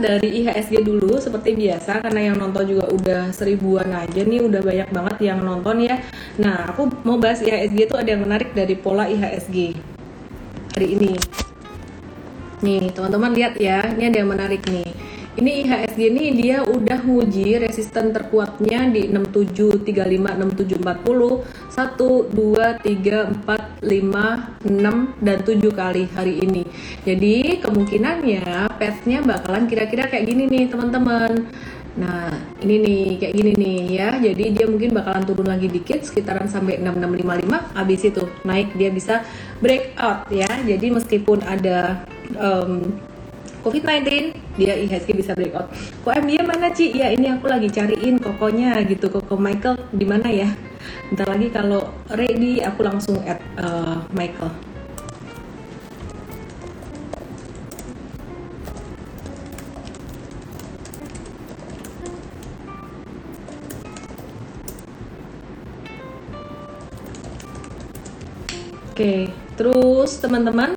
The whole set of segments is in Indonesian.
dari IHSG dulu seperti biasa karena yang nonton juga udah seribuan aja nih udah banyak banget yang nonton ya. Nah aku mau bahas IHSG itu ada yang menarik dari pola IHSG hari ini. Nih teman-teman lihat ya, ini ada yang menarik nih. Ini IHSG ini dia udah nguji resisten terkuatnya di 6735 6740 1 2 3 4 5 6 dan 7 kali hari ini. Jadi kemungkinannya petnya bakalan kira-kira kayak gini nih teman-teman. Nah, ini nih kayak gini nih ya. Jadi dia mungkin bakalan turun lagi dikit sekitaran sampai 6655 habis itu naik dia bisa breakout ya. Jadi meskipun ada um, COVID-19 dia IHSG bisa breakout. Kok MBA mana Ci? Ya ini aku lagi cariin kokonya gitu. Koko Michael di mana ya? Ntar lagi kalau ready aku langsung add uh, Michael. Oke, terus teman-teman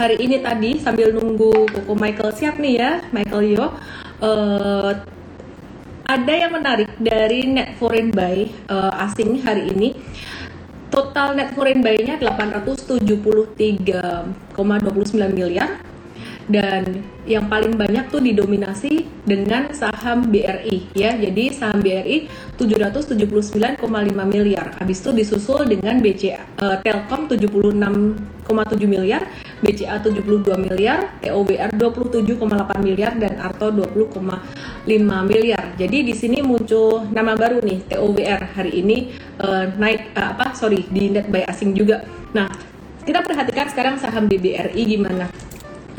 hari ini tadi sambil nunggu Koko Michael siap nih ya, Michael Yo. Uh, ada yang menarik dari net foreign buy uh, asing hari ini. Total net foreign buy-nya 873,29 miliar dan yang paling banyak tuh didominasi dengan saham BRI ya. Jadi saham BRI 779,5 miliar. Habis itu disusul dengan BCA uh, Telkom 76,7 miliar, BCA 72 miliar, EOBR 27,8 miliar dan Arto 20,5 miliar. Jadi di sini muncul nama baru nih TOBR hari ini uh, naik uh, apa sorry di net buy asing juga. Nah, kita perhatikan sekarang saham BBRI gimana.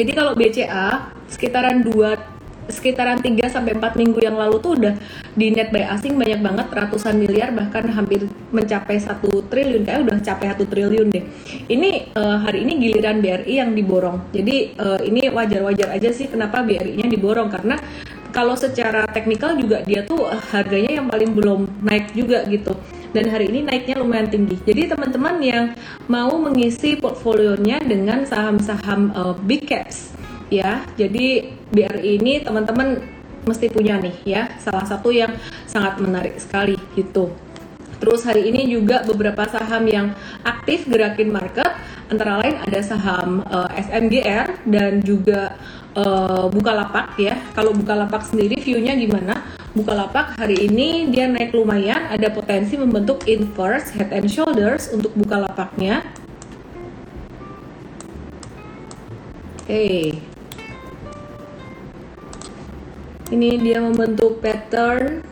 Jadi kalau BCA sekitaran 2 sekitaran 3 sampai 4 minggu yang lalu tuh udah di net buy asing banyak banget ratusan miliar bahkan hampir mencapai satu triliun kayak udah capai satu triliun deh. Ini uh, hari ini giliran BRI yang diborong. Jadi uh, ini wajar-wajar aja sih kenapa BRI-nya diborong karena kalau secara teknikal juga dia tuh harganya yang paling belum naik juga gitu dan hari ini naiknya lumayan tinggi. Jadi teman-teman yang mau mengisi portfolionya dengan saham-saham uh, big caps ya. Jadi BRI ini teman-teman mesti punya nih ya. Salah satu yang sangat menarik sekali gitu. Terus hari ini juga beberapa saham yang aktif gerakin market antara lain ada saham uh, SMGR dan juga uh, Bukalapak ya. Kalau Bukalapak sendiri view-nya gimana? Bukalapak hari ini dia naik lumayan, ada potensi membentuk inverse head and shoulders untuk Bukalapaknya. Oke. Okay. Ini dia membentuk pattern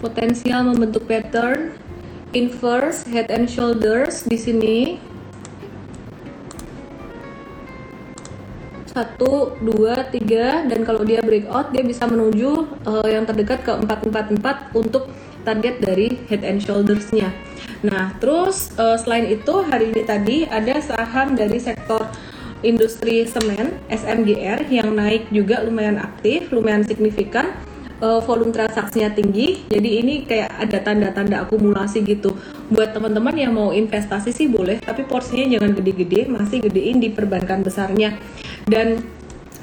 potensial membentuk pattern inverse head and shoulders di sini satu dua tiga dan kalau dia breakout dia bisa menuju uh, yang terdekat ke empat empat empat untuk target dari head and shoulders-nya. Nah, terus uh, selain itu hari ini tadi ada saham dari sektor industri semen SMGR yang naik juga lumayan aktif, lumayan signifikan. Uh, volume transaksinya tinggi, jadi ini kayak ada tanda-tanda akumulasi gitu. Buat teman-teman yang mau investasi sih boleh, tapi porsinya jangan gede-gede, masih gedein di perbankan besarnya dan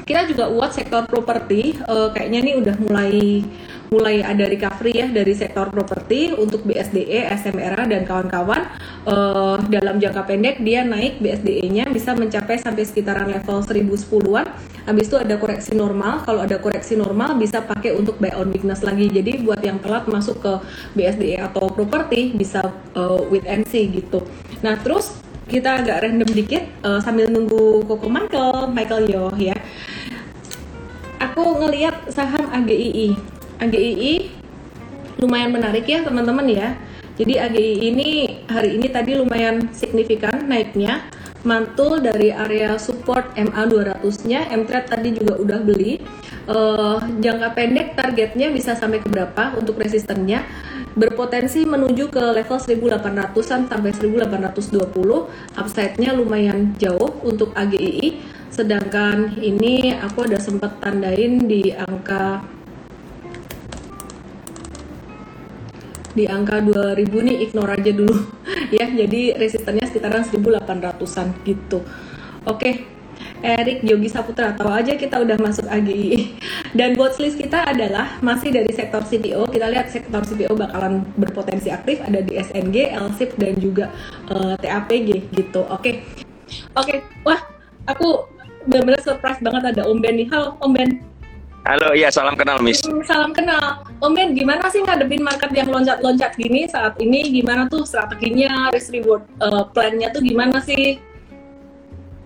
kita juga buat sektor properti uh, kayaknya nih udah mulai mulai ada recovery ya dari sektor properti untuk BSDE, SMRA dan kawan-kawan uh, dalam jangka pendek dia naik BSDE-nya bisa mencapai sampai sekitaran level 1010-an. Habis itu ada koreksi normal. Kalau ada koreksi normal bisa pakai untuk buy on weakness lagi. Jadi buat yang telat masuk ke BSDE atau properti bisa uh, with NC gitu. Nah, terus kita agak random dikit uh, sambil nunggu Koko Michael, Michael Yo ya. Aku ngeliat saham AGII. AGII lumayan menarik ya teman-teman ya. Jadi AGII ini hari ini tadi lumayan signifikan naiknya mantul dari area support MA 200-nya, M-Trade tadi juga udah beli. Uh, jangka pendek targetnya bisa sampai ke berapa untuk resistennya? Berpotensi menuju ke level 1800-an sampai 1820 upside-nya lumayan jauh untuk AGII sedangkan ini aku ada sempat tandain di angka di angka 2000 nih ignore aja dulu. Ya jadi resistennya sekitaran 1800-an gitu. Oke Erik Yogi Saputra tahu aja kita udah masuk AGI dan watchlist kita adalah masih dari sektor CPO kita lihat sektor CPO bakalan berpotensi aktif ada di SNG, LSIP dan juga uh, eh, TAPG gitu oke okay. oke okay. wah aku benar-benar surprise banget ada Om Ben nih halo Om Ben Halo, iya salam kenal Miss. Hmm, salam kenal. Om Ben, gimana sih ngadepin market yang loncat-loncat gini saat ini? Gimana tuh strateginya, risk reward uh, plan-nya tuh gimana sih?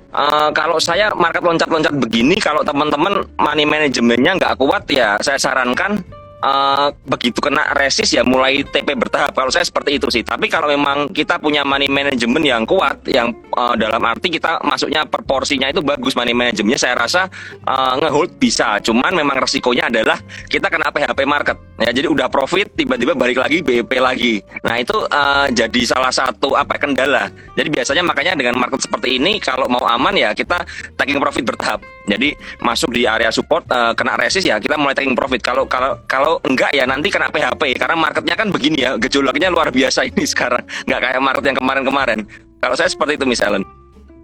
Uh, kalau saya market loncat-loncat begini, kalau teman-teman money manajemennya nggak kuat ya, saya sarankan uh, begitu kena resist ya mulai TP bertahap. Kalau saya seperti itu sih. Tapi kalau memang kita punya money management yang kuat, yang uh, dalam arti kita masuknya proporsinya itu bagus money manajemennya, saya rasa uh, ngehold bisa. Cuman memang resikonya adalah kita kena PHP market. Ya, jadi udah profit tiba-tiba balik lagi BEP lagi. Nah itu uh, jadi salah satu apa kendala. Jadi biasanya makanya dengan market seperti ini kalau mau aman ya kita taking profit bertahap. Jadi masuk di area support uh, kena resist ya kita mulai taking profit. Kalau kalau kalau kalau enggak ya nanti kena PHP karena marketnya kan begini ya gejolaknya luar biasa ini sekarang nggak kayak market yang kemarin-kemarin kalau saya seperti itu misalnya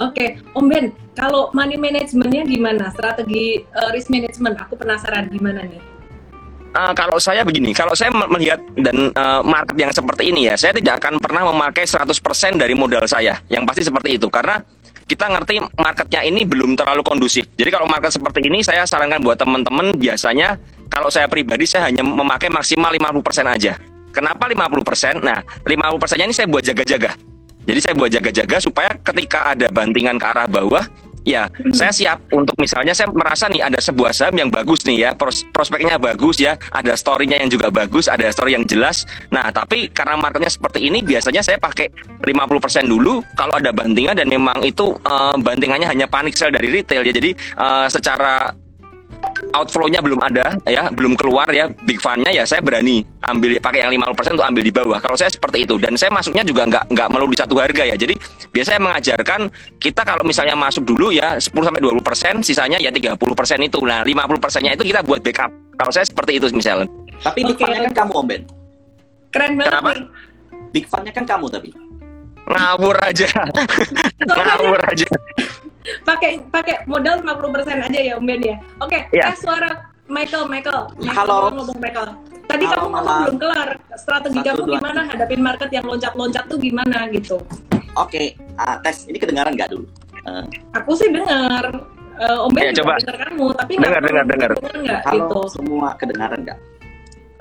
Oke, okay. Om Ben, kalau money managementnya gimana? Strategi uh, risk management, aku penasaran gimana nih? Uh, kalau saya begini, kalau saya melihat dan uh, market yang seperti ini ya, saya tidak akan pernah memakai 100% dari modal saya. Yang pasti seperti itu, karena kita ngerti marketnya ini belum terlalu kondusif. Jadi kalau market seperti ini, saya sarankan buat teman-teman biasanya kalau saya pribadi saya hanya memakai maksimal 50% aja. Kenapa 50%? Nah, 50%-nya ini saya buat jaga-jaga. Jadi saya buat jaga-jaga supaya ketika ada bantingan ke arah bawah, ya saya siap untuk misalnya saya merasa nih ada sebuah saham yang bagus nih ya pros prospeknya bagus ya ada storynya yang juga bagus ada story yang jelas. Nah tapi karena marketnya seperti ini biasanya saya pakai 50% dulu kalau ada bantingan dan memang itu uh, bantingannya hanya panik sell dari retail ya. Jadi uh, secara outflow-nya belum ada ya, belum keluar ya big fund-nya ya saya berani ambil pakai yang 50% untuk ambil di bawah. Kalau saya seperti itu dan saya masuknya juga nggak nggak melulu di satu harga ya. Jadi biasanya mengajarkan kita kalau misalnya masuk dulu ya 10 sampai 20%, sisanya ya 30% itu. Nah, 50%-nya itu kita buat backup. Kalau saya seperti itu misalnya. Tapi big fund-nya kan kamu Om Ben. Keren banget. Kenapa? Big fund-nya kan kamu tapi. Ngawur aja. Ngawur aja pakai pakai modal 50% aja ya Om Ben ya. Oke, okay, ya. suara Michael, Michael. Michael Halo. Ngomong Michael. Tadi Halo, kamu ngomong belum kelar. Strategi Satu, kamu dua. gimana hadapin market yang loncat-loncat tuh gimana gitu? Oke, okay, uh, tes ini kedengaran nggak dulu? Uh. Aku sih dengar. Uh, Om Ben ya, coba. dengar kamu, tapi dengar, dengar, dengar. Halo, gitu. semua kedengaran nggak?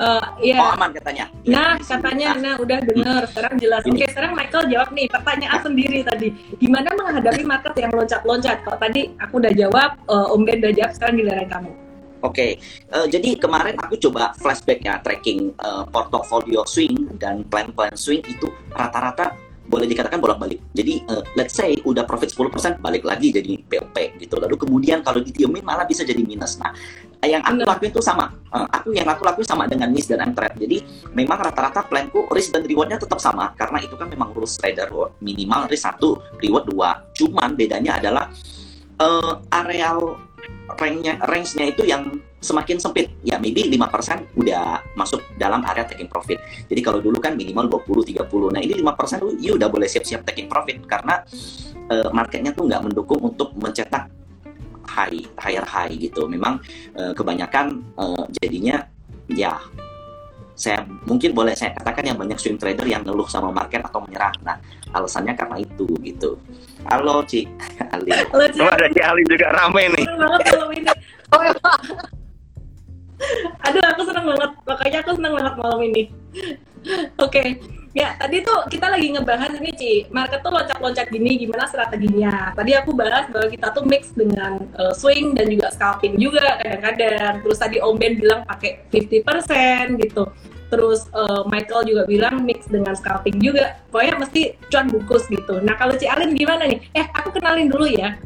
Uh, iya. Oh aman katanya. Nah katanya, nah udah dengar. Sekarang jelas. Oke sekarang Michael jawab nih pertanyaan sendiri tadi. Gimana menghadapi market yang loncat-loncat? Kalau tadi aku udah jawab, uh, Om Ben udah jawab. Sekarang giliran kamu. Oke, okay. uh, jadi kemarin aku coba flashback ya tracking uh, portfolio swing dan plan-plan swing itu rata-rata boleh dikatakan bolak-balik. Jadi uh, let's say udah profit 10% balik lagi jadi POP gitu. Lalu kemudian kalau ditiemin malah bisa jadi minus. Nah, yang aku lakuin itu sama. Uh, aku yang aku lakuin sama dengan Miss dan Amtrade. Jadi memang rata-rata planku risk dan rewardnya tetap sama karena itu kan memang rules trader minimal risk satu, reward dua. Cuman bedanya adalah uh, areal range-nya range-nya itu yang semakin sempit. Ya maybe 5% udah masuk dalam area taking profit. Jadi kalau dulu kan minimal 20 30. Nah, ini 5% tuh you udah boleh siap-siap taking profit karena uh, marketnya tuh nggak mendukung untuk mencetak high higher high gitu. Memang uh, kebanyakan uh, jadinya ya saya mungkin boleh saya katakan yang banyak swing trader yang ngeluh sama market atau menyerah. Nah, alasannya karena itu gitu. Halo Ci, Ali. Halo Ci. ada Ci Ali juga rame nih. Oh, iya. Aduh, aku senang banget. Makanya aku senang banget malam ini. Oke, okay. Ya tadi tuh kita lagi ngebahas ini Ci, market tuh loncat-loncat gini, gimana strateginya. Tadi aku bahas bahwa kita tuh mix dengan uh, swing dan juga scalping juga kadang-kadang. Terus tadi Om Ben bilang pakai 50% gitu. Terus uh, Michael juga bilang mix dengan scalping juga. Pokoknya mesti cuan bukus gitu. Nah kalau Ci Alin gimana nih? Eh aku kenalin dulu ya.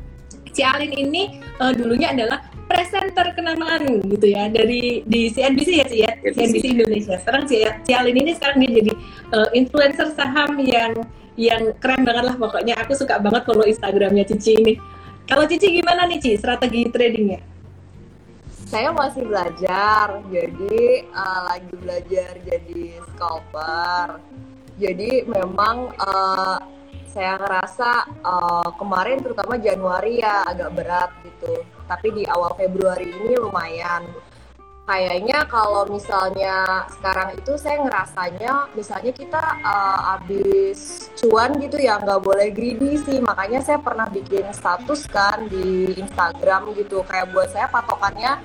Ci Alin ini uh, dulunya adalah presenter kenamaan gitu ya dari di CNBC ya sih ya CNBC Indonesia. Sekarang si Cialin ini sekarang dia jadi uh, influencer saham yang yang keren banget lah pokoknya. Aku suka banget follow Instagramnya Cici ini. Kalau Cici gimana nih Cici strategi tradingnya? Saya masih belajar, jadi uh, lagi belajar jadi scalper. Jadi memang uh, saya ngerasa uh, kemarin terutama Januari ya agak berat gitu tapi di awal Februari ini lumayan. Kayaknya kalau misalnya sekarang itu saya ngerasanya misalnya kita uh, abis cuan gitu ya nggak boleh greedy sih. Makanya saya pernah bikin status kan di Instagram gitu. Kayak buat saya patokannya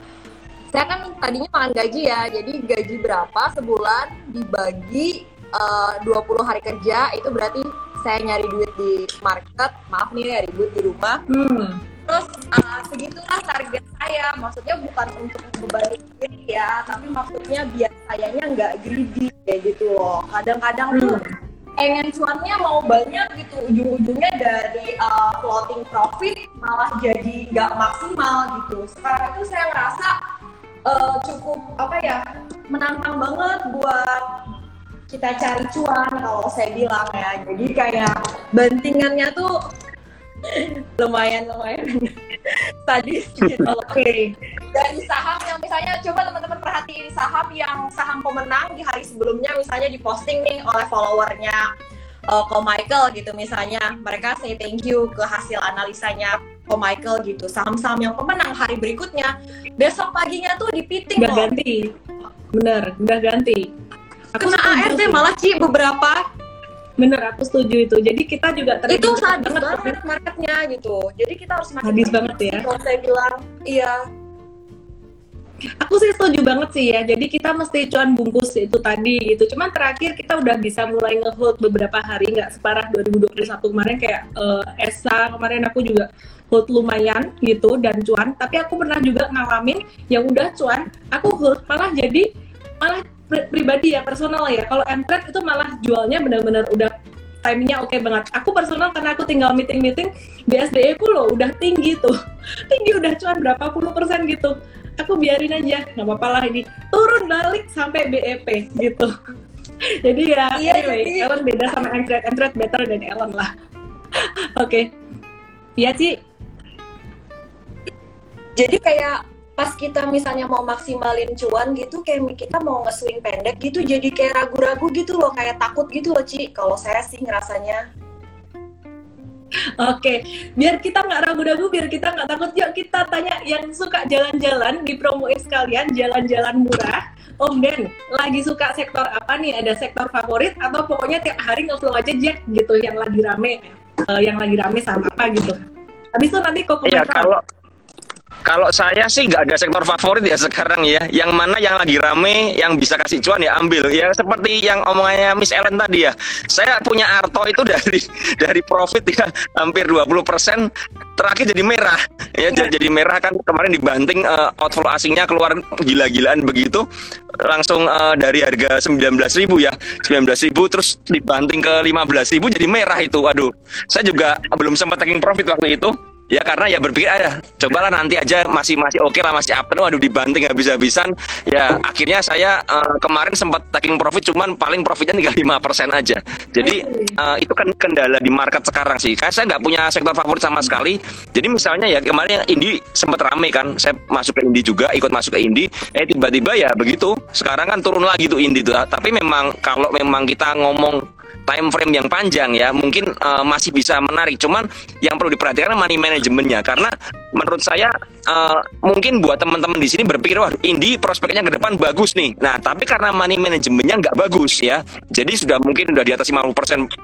saya kan tadinya makan gaji ya jadi gaji berapa sebulan dibagi uh, 20 hari kerja itu berarti saya nyari duit di market maaf nih nyari duit di rumah. Hmm terus uh, segitulah target saya. Maksudnya bukan untuk membebani diri ya tapi maksudnya biar sayanya nggak greedy kayak gitu loh. Kadang-kadang hmm. tuh pengen cuannya mau banyak gitu. Ujung-ujungnya dari uh, floating profit malah jadi nggak maksimal gitu. Sekarang itu saya ngerasa uh, cukup apa ya menantang banget buat kita cari cuan kalau saya bilang ya. Jadi kayak bantingannya tuh lumayan lumayan tadi gitu. Oke. Okay. Dari saham yang misalnya coba teman-teman perhatiin saham yang saham pemenang di hari sebelumnya misalnya diposting nih oleh followernya uh, Ko Michael gitu misalnya mereka say thank you ke hasil analisanya Ko Michael gitu saham-saham yang pemenang hari berikutnya besok paginya tuh dipiting udah loh. ganti bener udah ganti Aku kena ART malah Ci beberapa Bener, aku setuju itu. Jadi kita juga itu sadis banget, banget marketnya gitu. Jadi kita harus sadis banget ya. Kalau saya bilang, iya. Aku sih setuju banget sih ya. Jadi kita mesti cuan bungkus itu tadi gitu. Cuman terakhir kita udah bisa mulai ngehold beberapa hari nggak separah 2021 kemarin kayak uh, Esa kemarin aku juga hold lumayan gitu dan cuan. Tapi aku pernah juga ngalamin yang udah cuan, aku hold malah jadi malah pribadi ya personal ya. Kalau entret itu malah jualnya benar-benar udah timingnya oke okay banget. Aku personal karena aku tinggal meeting-meeting BSDE ku loh udah tinggi tuh. Tinggi udah cuan berapa puluh persen gitu. Aku biarin aja nggak apa-apa lah ini. Turun balik sampai BEP gitu. Jadi ya iya, anyway iya. Ellen beda sama entret entret better dan Ellen lah. Oke. Okay. iya sih. Jadi kayak pas kita misalnya mau maksimalin cuan gitu kayak kita mau nge-swing pendek gitu jadi kayak ragu-ragu gitu loh kayak takut gitu loh Ci kalau saya sih ngerasanya Oke, biar kita nggak ragu-ragu, biar kita nggak takut, yuk kita tanya yang suka jalan-jalan, dipromoin sekalian, jalan-jalan murah. Om Den, lagi suka sektor apa nih? Ada sektor favorit atau pokoknya tiap hari nge-flow aja Jack gitu, yang lagi rame, uh, yang lagi rame sama apa gitu. Habis itu nanti kok Iya, kalau kalau saya sih nggak ada sektor favorit ya sekarang ya. Yang mana yang lagi rame, yang bisa kasih cuan ya ambil. Ya seperti yang omongannya Miss Ellen tadi ya. Saya punya Arto itu dari dari profit ya hampir 20% terakhir jadi merah. Ya jadi merah kan kemarin dibanting uh, outflow asingnya keluar gila-gilaan begitu langsung uh, dari harga 19.000 ya. 19.000 terus dibanting ke 15.000 jadi merah itu. Aduh. Saya juga belum sempat taking profit waktu itu ya karena ya berpikir aja cobalah nanti aja masih masih oke okay lah masih up. Waduh dibanting habis-habisan. Ya akhirnya saya uh, kemarin sempat taking profit cuman paling profitnya tinggal lima persen aja. Jadi uh, itu kan kendala di market sekarang sih. Karena saya nggak punya sektor favorit sama sekali. Jadi misalnya ya kemarin yang Indi sempat rame kan. Saya masuk ke Indi juga ikut masuk ke Indi. Eh tiba-tiba ya begitu sekarang kan turun lagi tuh Indi tuh. Tapi memang kalau memang kita ngomong time frame yang panjang ya mungkin uh, masih bisa menarik. Cuman yang perlu diperhatikan money manajemennya karena menurut saya uh, mungkin buat teman-teman di sini berpikir wah Indi prospeknya ke depan bagus nih. Nah tapi karena money manajemennya nggak bagus ya. Jadi sudah mungkin sudah di atas 50%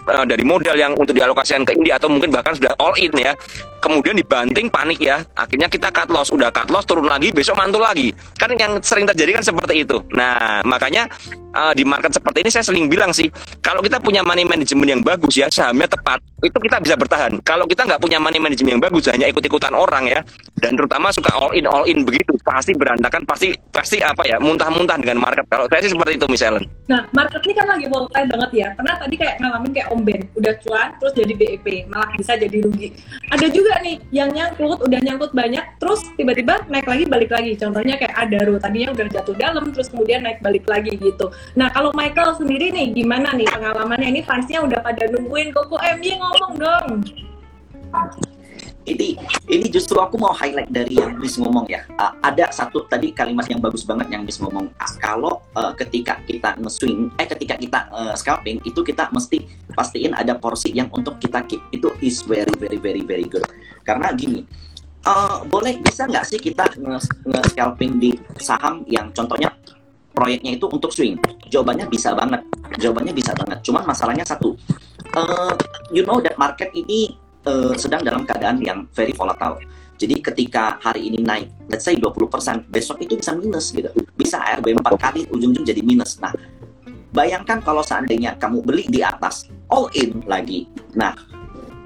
uh, dari modal yang untuk dialokasikan ke Indi atau mungkin bahkan sudah all in ya. Kemudian dibanting panik ya. Akhirnya kita cut loss. Udah cut loss turun lagi besok mantul lagi. Kan yang sering terjadi kan seperti itu. Nah makanya uh, di market seperti ini saya sering bilang sih kalau kita punya money management yang bagus ya sahamnya tepat itu kita bisa bertahan. Kalau kita nggak punya money management yang bagus hanya ikut-ikutan orang ya dan terutama suka all in all in. Begitu pasti berantakan pasti pasti apa ya muntah-muntah dengan market. Kalau saya sih seperti itu misalnya nah market ini kan lagi volatile banget ya. Pernah tadi kayak ngalamin kayak Om Ben udah cuan terus jadi BEP malah bisa jadi rugi. Ada juga nih yang nyangkut udah nyangkut banyak terus tiba-tiba naik lagi balik lagi. Contohnya kayak Adaro tadinya udah jatuh dalam terus kemudian naik balik lagi gitu. Nah kalau Michael sendiri nih gimana nih pengalamannya? Ini fansnya udah pada nungguin Koko MJ ngomong dong ini ini justru aku mau highlight dari yang Miss ngomong ya. Uh, ada satu tadi kalimat yang bagus banget yang Miss ngomong. Uh, kalau uh, ketika kita nge-swing, eh ketika kita uh, scalping itu kita mesti pastiin ada porsi yang untuk kita keep. Itu is very very very very good. Karena gini, uh, boleh bisa nggak sih kita nge-scalping di saham yang contohnya proyeknya itu untuk swing? Jawabannya bisa banget. Jawabannya bisa banget. Cuman masalahnya satu. Uh, you know that market ini uh, sedang dalam keadaan yang very volatile. Jadi ketika hari ini naik, let's say 20%, besok itu bisa minus gitu. Bisa ARB 4 kali, ujung-ujung jadi minus. Nah, bayangkan kalau seandainya kamu beli di atas, all in lagi. Nah,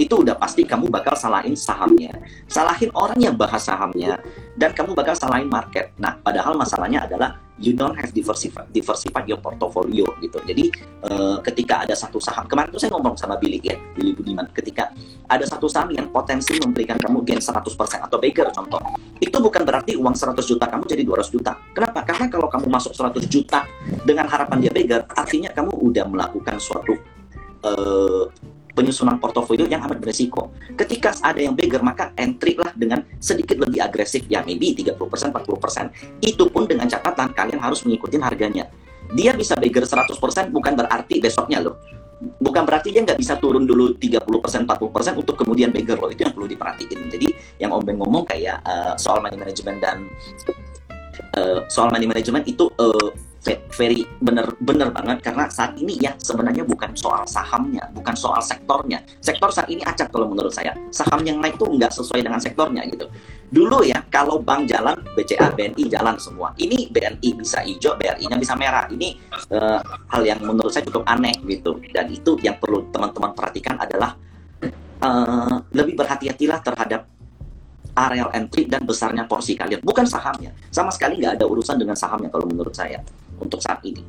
itu udah pasti kamu bakal salahin sahamnya. Salahin orang yang bahas sahamnya, dan kamu bakal salahin market. Nah, padahal masalahnya adalah you don't have diversified, diversified your portfolio gitu. Jadi uh, ketika ada satu saham, kemarin tuh saya ngomong sama Billy ya, Billy Budiman, ketika ada satu saham yang potensi memberikan kamu gain 100% atau bigger contoh, itu bukan berarti uang 100 juta kamu jadi 200 juta. Kenapa? Karena kalau kamu masuk 100 juta dengan harapan dia bigger, artinya kamu udah melakukan suatu uh, penyusunan portofolio yang amat beresiko. Ketika ada yang bigger, maka entry lah dengan sedikit lebih agresif, ya maybe 30%, 40%. Itu pun dengan catatan kalian harus mengikuti harganya. Dia bisa bigger 100% bukan berarti besoknya loh. Bukan berarti dia nggak bisa turun dulu 30%, 40% untuk kemudian bigger loh. Itu yang perlu diperhatiin. Jadi yang Om Ben ngomong kayak uh, soal money management dan uh, soal money management itu uh, very bener-bener banget karena saat ini ya sebenarnya bukan soal sahamnya, bukan soal sektornya. Sektor saat ini acak kalau menurut saya. Saham yang naik tuh nggak sesuai dengan sektornya gitu. Dulu ya kalau bank jalan, BCA, BNI jalan semua. Ini BNI bisa hijau, BRI-nya bisa merah. Ini uh, hal yang menurut saya cukup aneh gitu. Dan itu yang perlu teman-teman perhatikan adalah uh, lebih berhati-hatilah terhadap areal entry dan besarnya porsi kalian, bukan sahamnya. Sama sekali nggak ada urusan dengan sahamnya kalau menurut saya untuk saat ini.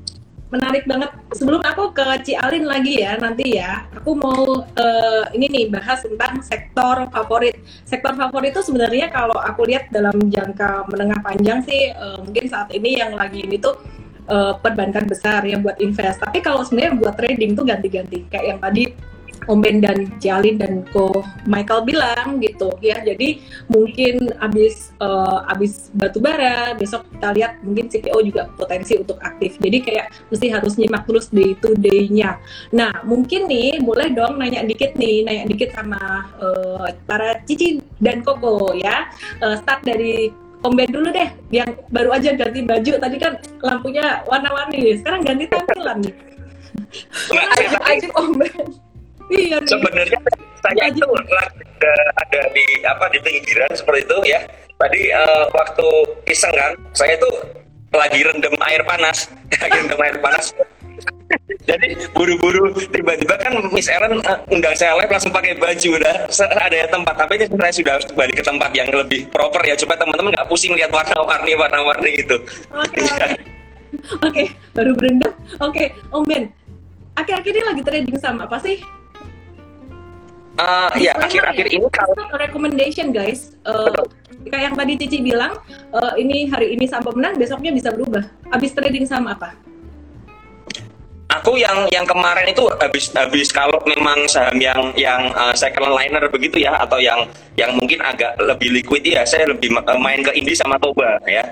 Menarik banget. Sebelum aku ke Cialin lagi ya nanti ya, aku mau uh, ini nih bahas tentang sektor favorit. Sektor favorit itu sebenarnya kalau aku lihat dalam jangka menengah panjang sih uh, mungkin saat ini yang lagi ini tuh uh, perbankan besar yang buat invest. Tapi kalau sebenarnya buat trading tuh ganti-ganti kayak yang tadi Om Ben dan Jalin dan Ko Michael bilang gitu ya. Jadi mungkin abis uh, abis batu bara besok kita lihat mungkin CPO juga potensi untuk aktif. Jadi kayak mesti harus nyimak terus day to day-nya nah mungkin nih boleh dong nanya dikit nih nanya dikit sama uh, para Cici dan Koko ya. Uh, start dari Om Ben dulu deh yang baru aja ganti baju. Tadi kan lampunya warna-warni sekarang ganti tampilan nih. Ayo Om Ben Iya Sebenarnya saya itu ada, ada di apa di pinggiran seperti itu ya. Tadi uh, waktu iseng kan, saya itu lagi rendam air panas, lagi rendam air panas. Jadi buru-buru tiba-tiba kan Miss Aaron uh, undang saya live langsung pakai baju udah ada ya tempat tapi ini saya sudah balik ke tempat yang lebih proper ya coba teman-teman nggak pusing lihat warna-warni warna-warni itu. Oke, okay, okay. baru berendam. Oke, okay. Om Ben, akhir-akhir ini lagi trading sama apa sih? Uh, ya akhir-akhir ini kalau recommendation guys, uh, kayak yang tadi Cici bilang, uh, ini hari ini sampai menang, besoknya bisa berubah. Habis trading sama apa? Aku yang yang kemarin itu habis habis kalau memang saham yang yang uh, second liner begitu ya atau yang yang mungkin agak lebih liquid ya saya lebih main ke Indi sama Toba ya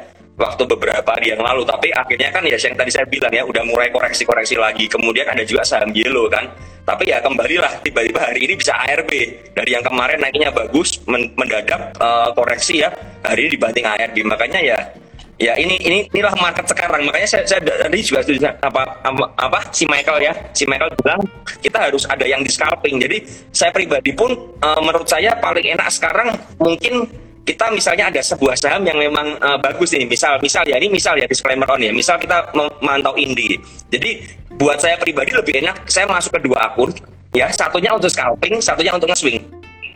waktu beberapa hari yang lalu. Tapi akhirnya kan ya yang tadi saya bilang ya udah mulai koreksi-koreksi lagi. Kemudian ada juga saham yellow kan. Tapi ya kembalilah. Tiba-tiba hari ini bisa ARB dari yang kemarin naiknya bagus mendadak uh, koreksi ya hari ini dibanting ARB makanya ya ya ini ini inilah market sekarang. Makanya saya, saya tadi juga setuju apa, apa apa si Michael ya. Si Michael bilang kita harus ada yang di scalping. Jadi saya pribadi pun uh, menurut saya paling enak sekarang mungkin kita misalnya ada sebuah saham yang memang uh, bagus ini misal misal ya ini misal ya disclaimer on ya. Misal kita memantau Indi. Jadi buat saya pribadi lebih enak saya masuk ke dua akun ya. Satunya untuk scalping satunya untuk nge-swing.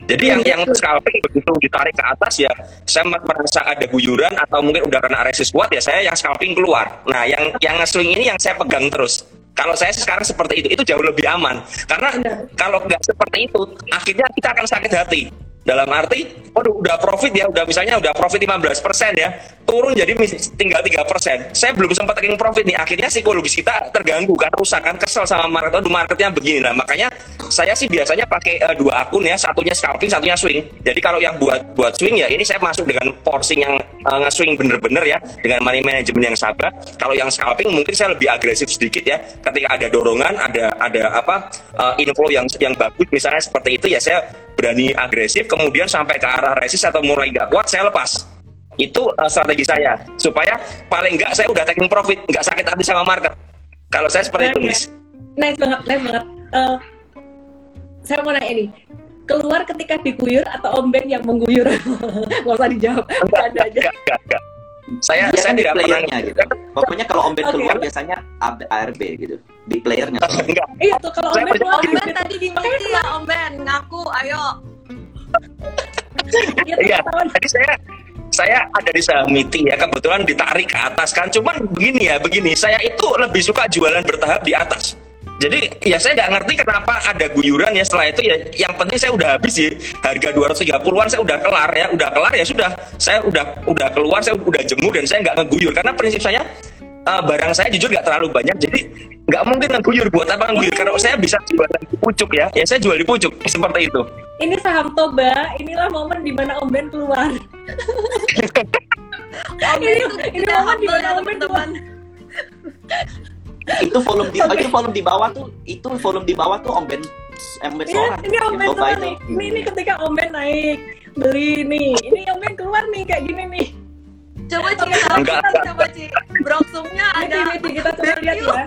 Jadi yang yang scalping begitu ditarik ke atas ya saya merasa ada guyuran atau mungkin udah kena resist kuat ya saya yang scalping keluar. Nah yang yang nge-swing ini yang saya pegang terus. Kalau saya sekarang seperti itu itu jauh lebih aman. Karena kalau nggak seperti itu akhirnya kita akan sakit hati Dalam arti, waduh udah profit ya, udah misalnya udah profit 15% ya, turun jadi tinggal 3%. Saya belum sempat taking profit nih, akhirnya psikologis kita terganggu kan, rusak kan, kesel sama market, aduh marketnya begini. Nah makanya saya sih biasanya pakai eh, dua akun ya, satunya scalping, satunya swing. Jadi kalau yang buat buat swing ya, ini saya masuk dengan porsi yang eh, nge-swing bener-bener ya, dengan money management yang sabar. Kalau yang scalping mungkin saya lebih agresif sedikit ya, ketika ada dorongan, ada ada apa eh, inflow yang yang bagus misalnya seperti itu ya saya berani agresif kemudian sampai ke arah resist atau mulai nggak kuat saya lepas itu uh, strategi saya supaya paling nggak saya udah taking profit nggak sakit hati sama market kalau saya seperti itu Nice. Nice banget, nice banget. Eh, saya mau nanya nih, keluar ketika diguyur atau Om Ben yang mengguyur? Gak usah dijawab, enggak ada aja. enggak enggak, enggak. saya Dia saya kan di tidak pernah playernya gitu. Pokoknya kalau Om Ben Oke. keluar biasanya AB- ARB gitu. Di playernya. enggak Iya tuh kalau Om Saya Ben percaya. keluar Om Ben gitu. tadi dimulai ya Om Ben, ngaku ayo. Iya Iya, tadi saya saya ada di saham meeting ya kebetulan ditarik ke atas kan. Cuman begini ya begini. Saya itu lebih suka jualan bertahap di atas. Jadi ya saya nggak ngerti kenapa ada guyuran ya. Setelah itu ya yang penting saya udah habis sih. Harga 230-an saya udah kelar ya. Udah kelar ya sudah. Saya udah udah keluar saya udah jemur dan saya nggak ngeguyur. Karena prinsip saya eh, barang saya jujur nggak terlalu banyak jadi nggak mungkin ngeguyur buat apa ngeguyur kalau saya bisa jualan di pucuk ya ya saya jual di pucuk seperti itu Ini saham Toba, inilah momen di mana Om Ben keluar. Om Ini- ini momen di humble mana ya Om Ben teman-teman. itu volume di itu volume di bawah tuh itu volume di bawah tuh Om Ben Om Ben Ini, seorang. ini Om Ben keluar. Ini, ini ketika Om Ben naik beli nih. Ini Om Ben keluar nih kayak gini nih. Coba Ci, Enggak, kita enggak. coba Ci. Brongsungnya Miti, ada. Miti, kita coba lihat ya.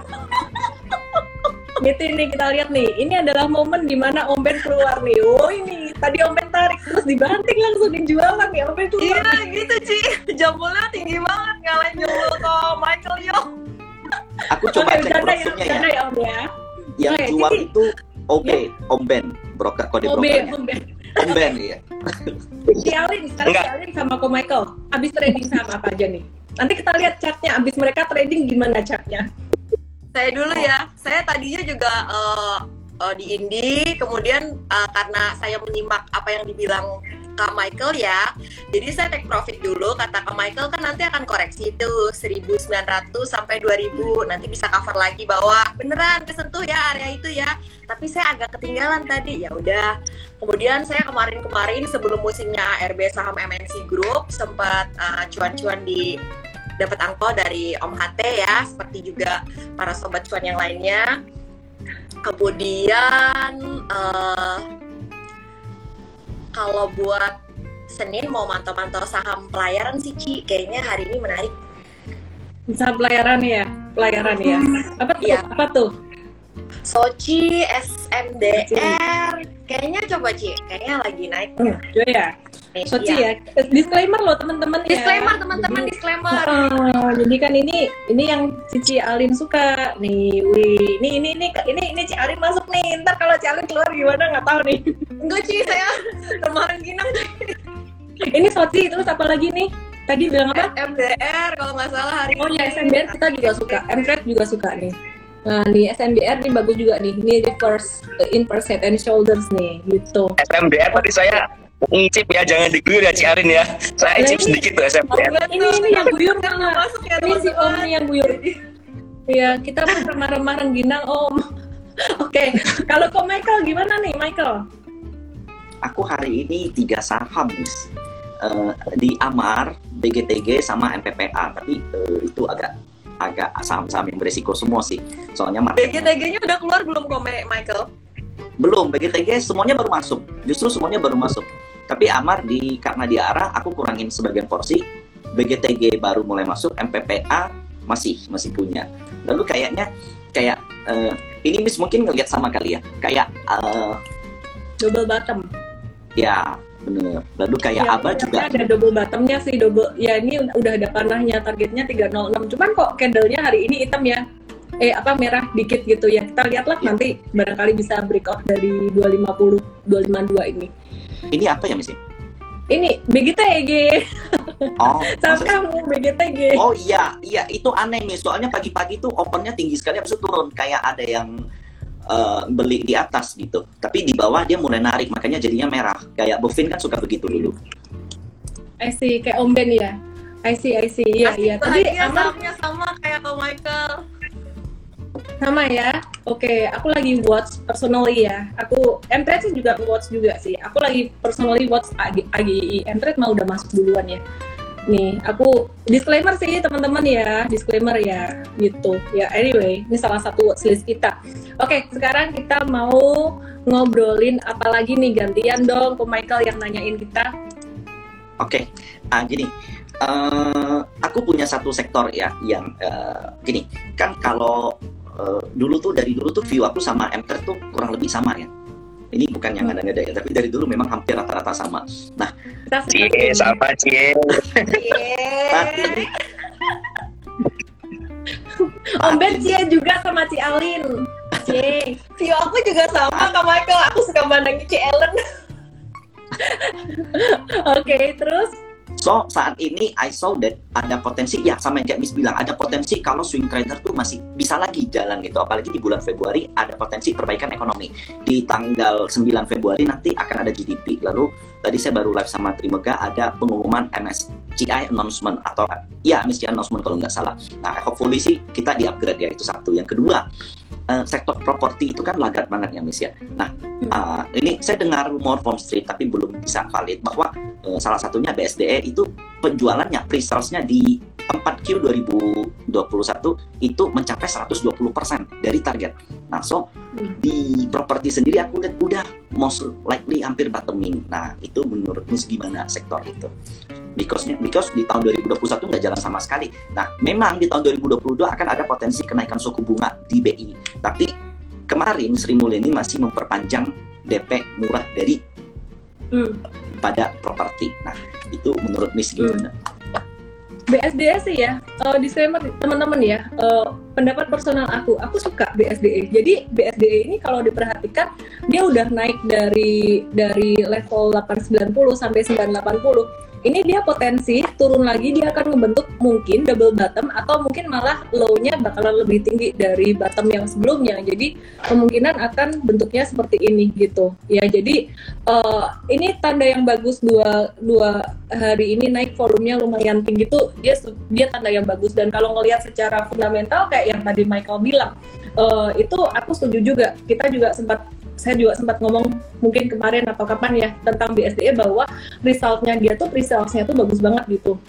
Miti nih kita lihat nih. Ini adalah momen di mana Om Ben keluar nih. Oh ini tadi Om Ben tarik terus dibanting langsung dijual nih Om Ben keluar. Iya gitu Ci. Jambulnya tinggi banget ngalahin jambul ke Michael Yo. Aku coba Oke, cek bercanda ya, brosurnya bercanda ya. ya Om ya. Yang Oke, jual itu OB, Om Ben, broker kode Om Ben, brokernya. Om Ben. Om Ben ya. Si Alin, sekarang Enggak. si Alin sama Ko Michael. Abis trading saham apa aja nih? Nanti kita lihat chartnya. Abis mereka trading gimana chartnya? Saya dulu ya. Saya tadinya juga eh, eh, di Indi, kemudian eh, karena saya menyimak apa yang dibilang Kak Michael ya. Jadi saya take profit dulu. Kata Kak Michael kan nanti akan koreksi itu 1900 sampai 2000. Nanti bisa cover lagi bahwa beneran kesentuh ya area itu ya. Tapi saya agak ketinggalan tadi. Ya udah. Kemudian saya kemarin-kemarin sebelum musimnya ARB saham MNC Group sempat eh, cuan-cuan di dapat angpau dari Om HT ya, seperti juga para sobat cuan yang lainnya. Kemudian eh, kalau buat Senin mau mantau-mantau saham pelayaran sih Ci, kayaknya hari ini menarik. Saham pelayaran ya, pelayaran ya. Apa tuh? Iya. Apa tuh? Soci, SMDR, kayaknya coba Ci, kayaknya lagi naik. Hmm, ya. Nih. Soci Iya. ya. Disclaimer loh teman-teman ya. Disclaimer teman-teman, disclaimer. Oh, jadi kan ini ini yang Cici Alin suka nih. Wih, ini ini ini ini ini Ci Alin masuk nih. Ntar kalau Ci Alin keluar gimana nggak tahu nih. Enggak Ci, saya kemarin ginang ini Soci terus apa lagi nih? Tadi bilang apa? SMDR kalau nggak salah hari Oh ini. ya SMBR kita juga suka. MFRED juga suka nih. Nah, nih SMBR nih bagus juga nih. Ini reverse inverse head and shoulders nih, gitu. SMDR tadi saya ngicip ya jangan diguyur ya Ciarin ya saya Nah, icip ini- sedikit tuh SMDR Ini ini yang guyur mana? masuk ya Ini si Om yang guyur. Iya, kita pun remah-remah rengginang Om. Oke, kalau kok Michael gimana nih Michael? Aku hari ini tiga saham. Eh, di Amar, BGTG sama MPPA, tapi eh, itu agak agak saham-saham yang beresiko semua sih. Soalnya market BGTG-nya udah keluar belum kok Michael? belum BGTG semuanya baru masuk. Justru semuanya baru masuk. Tapi Amar di karena diarah aku kurangin sebagian porsi. BGTG baru mulai masuk, MPPA masih masih punya. Lalu kayaknya kayak eh, ini Miss mungkin ngelihat sama kali ya. Kayak eh, Double bottom. ya bener. Lalu kayak Ya, Aba juga ada double bottomnya sih double. Ya ini udah ada panahnya targetnya 306. Cuman kok candlenya hari ini hitam ya? Eh apa merah dikit gitu ya. Kita lihatlah Ya. nanti barangkali bisa breakout dari 250 252 ini. ini apa ya Miss? Ini BGTG. Oh, Sama kamu BGTG. oh iya, iya itu aneh nih. Soalnya pagi-pagi tuh opennya tinggi sekali, habis itu turun. Kayak ada yang uh, beli di atas gitu. Tapi di bawah dia mulai narik, makanya jadinya merah. Kayak Bovin kan suka begitu dulu. I see, kayak Om Ben ya. I see, I see. Iya, iya. Tapi aman sama kayak Michael. Sama ya. Oke, aku lagi watch personally ya. Aku Entret sih juga watch juga sih. Aku lagi personally watch AG, AGI. Entret mah udah masuk duluan ya. Nih, aku disclaimer sih teman-teman ya, disclaimer ya, gitu. Ya anyway, ini salah satu watchlist kita. Oke, sekarang kita mau ngobrolin apa lagi nih gantian dong ke Michael yang nanyain kita. Oke, ah gini, eh, aku punya satu sektor ya yang eh, gini, kan kalau eh, dulu tuh dari dulu tuh view aku sama Emter tuh kurang lebih sama ya. Ini bukan yang ada-ada ya, tapi dari dulu memang hampir rata-rata sama. Nah, Cie, sama Cie. tapi Om Ben Cie juga sama Ci Alin. Cie. View aku juga sama ke Michael. Aku suka mandangin Ci Ellen. Oke, terus So saat ini I saw that ada potensi. Ya sama yang kayak Miss bilang ada potensi kalau swing trader tuh masih bisa lagi jalan gitu. Apalagi di bulan Februari ada potensi perbaikan ekonomi. Di tanggal 9 Februari nanti akan ada GDP lalu tadi saya baru live sama Trimega ada pengumuman MSCI announcement atau ya MSCI announcement kalau nggak salah. Nah hopefully sih kita di upgrade ya itu satu. Yang kedua eh, sektor properti itu kan lagat banget ya Miss ya. Nah ah, ini saya dengar rumor from street tapi belum bisa valid bahwa eh, salah satunya BSDE itu penjualannya pre-salesnya di 4Q 2021 itu mencapai 120% dari target. Nah, so di properti sendiri aku lihat udah most likely hampir bottoming. Nah, itu menurut Miss gimana sektor itu? Because because di tahun 2021 nggak jalan sama sekali. Nah, memang di tahun 2022 akan ada potensi kenaikan suku bunga di BI. Tapi kemarin Sri Mulyani masih memperpanjang DP murah dari hmm, pada properti. Nah, itu menurut Miss gimana? BSDE sih ya, eh, disclaimer teman-teman ya, eh, pendapat personal aku, aku suka BSDE. Jadi BSDE ini kalau diperhatikan dia udah naik dari dari level 890 sampai 980. Ini dia potensi turun lagi dia akan membentuk mungkin double bottom atau mungkin malah low-nya bakalan lebih tinggi dari bottom yang sebelumnya. Jadi kemungkinan akan bentuknya seperti ini gitu. Ya jadi eh, ini tanda yang bagus dua dua hari ini naik volumenya lumayan tinggi tuh dia dia tanda yang bagus dan kalau ngelihat secara fundamental kayak yang tadi Michael bilang eh, itu aku setuju juga kita juga sempat saya juga sempat ngomong mungkin kemarin atau kapan ya tentang BSDE bahwa resultnya dia tuh pre-salesnya tuh bagus banget gitu.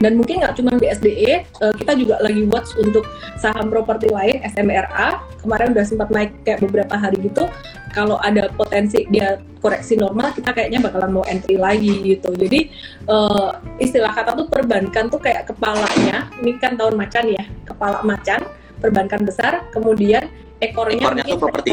Dan mungkin nggak cuma BSDE eh, kita juga lagi watch untuk saham properti lain SMRA kemarin udah sempat naik kayak beberapa hari gitu. Kalau ada potensi dia koreksi normal kita kayaknya bakalan mau entry lagi gitu. Jadi eh, istilah kata tuh perbankan tuh kayak kepalanya. Ini kan tahun macan ya kepala macan perbankan besar. Kemudian ekornya, Ekornya mungkin properti.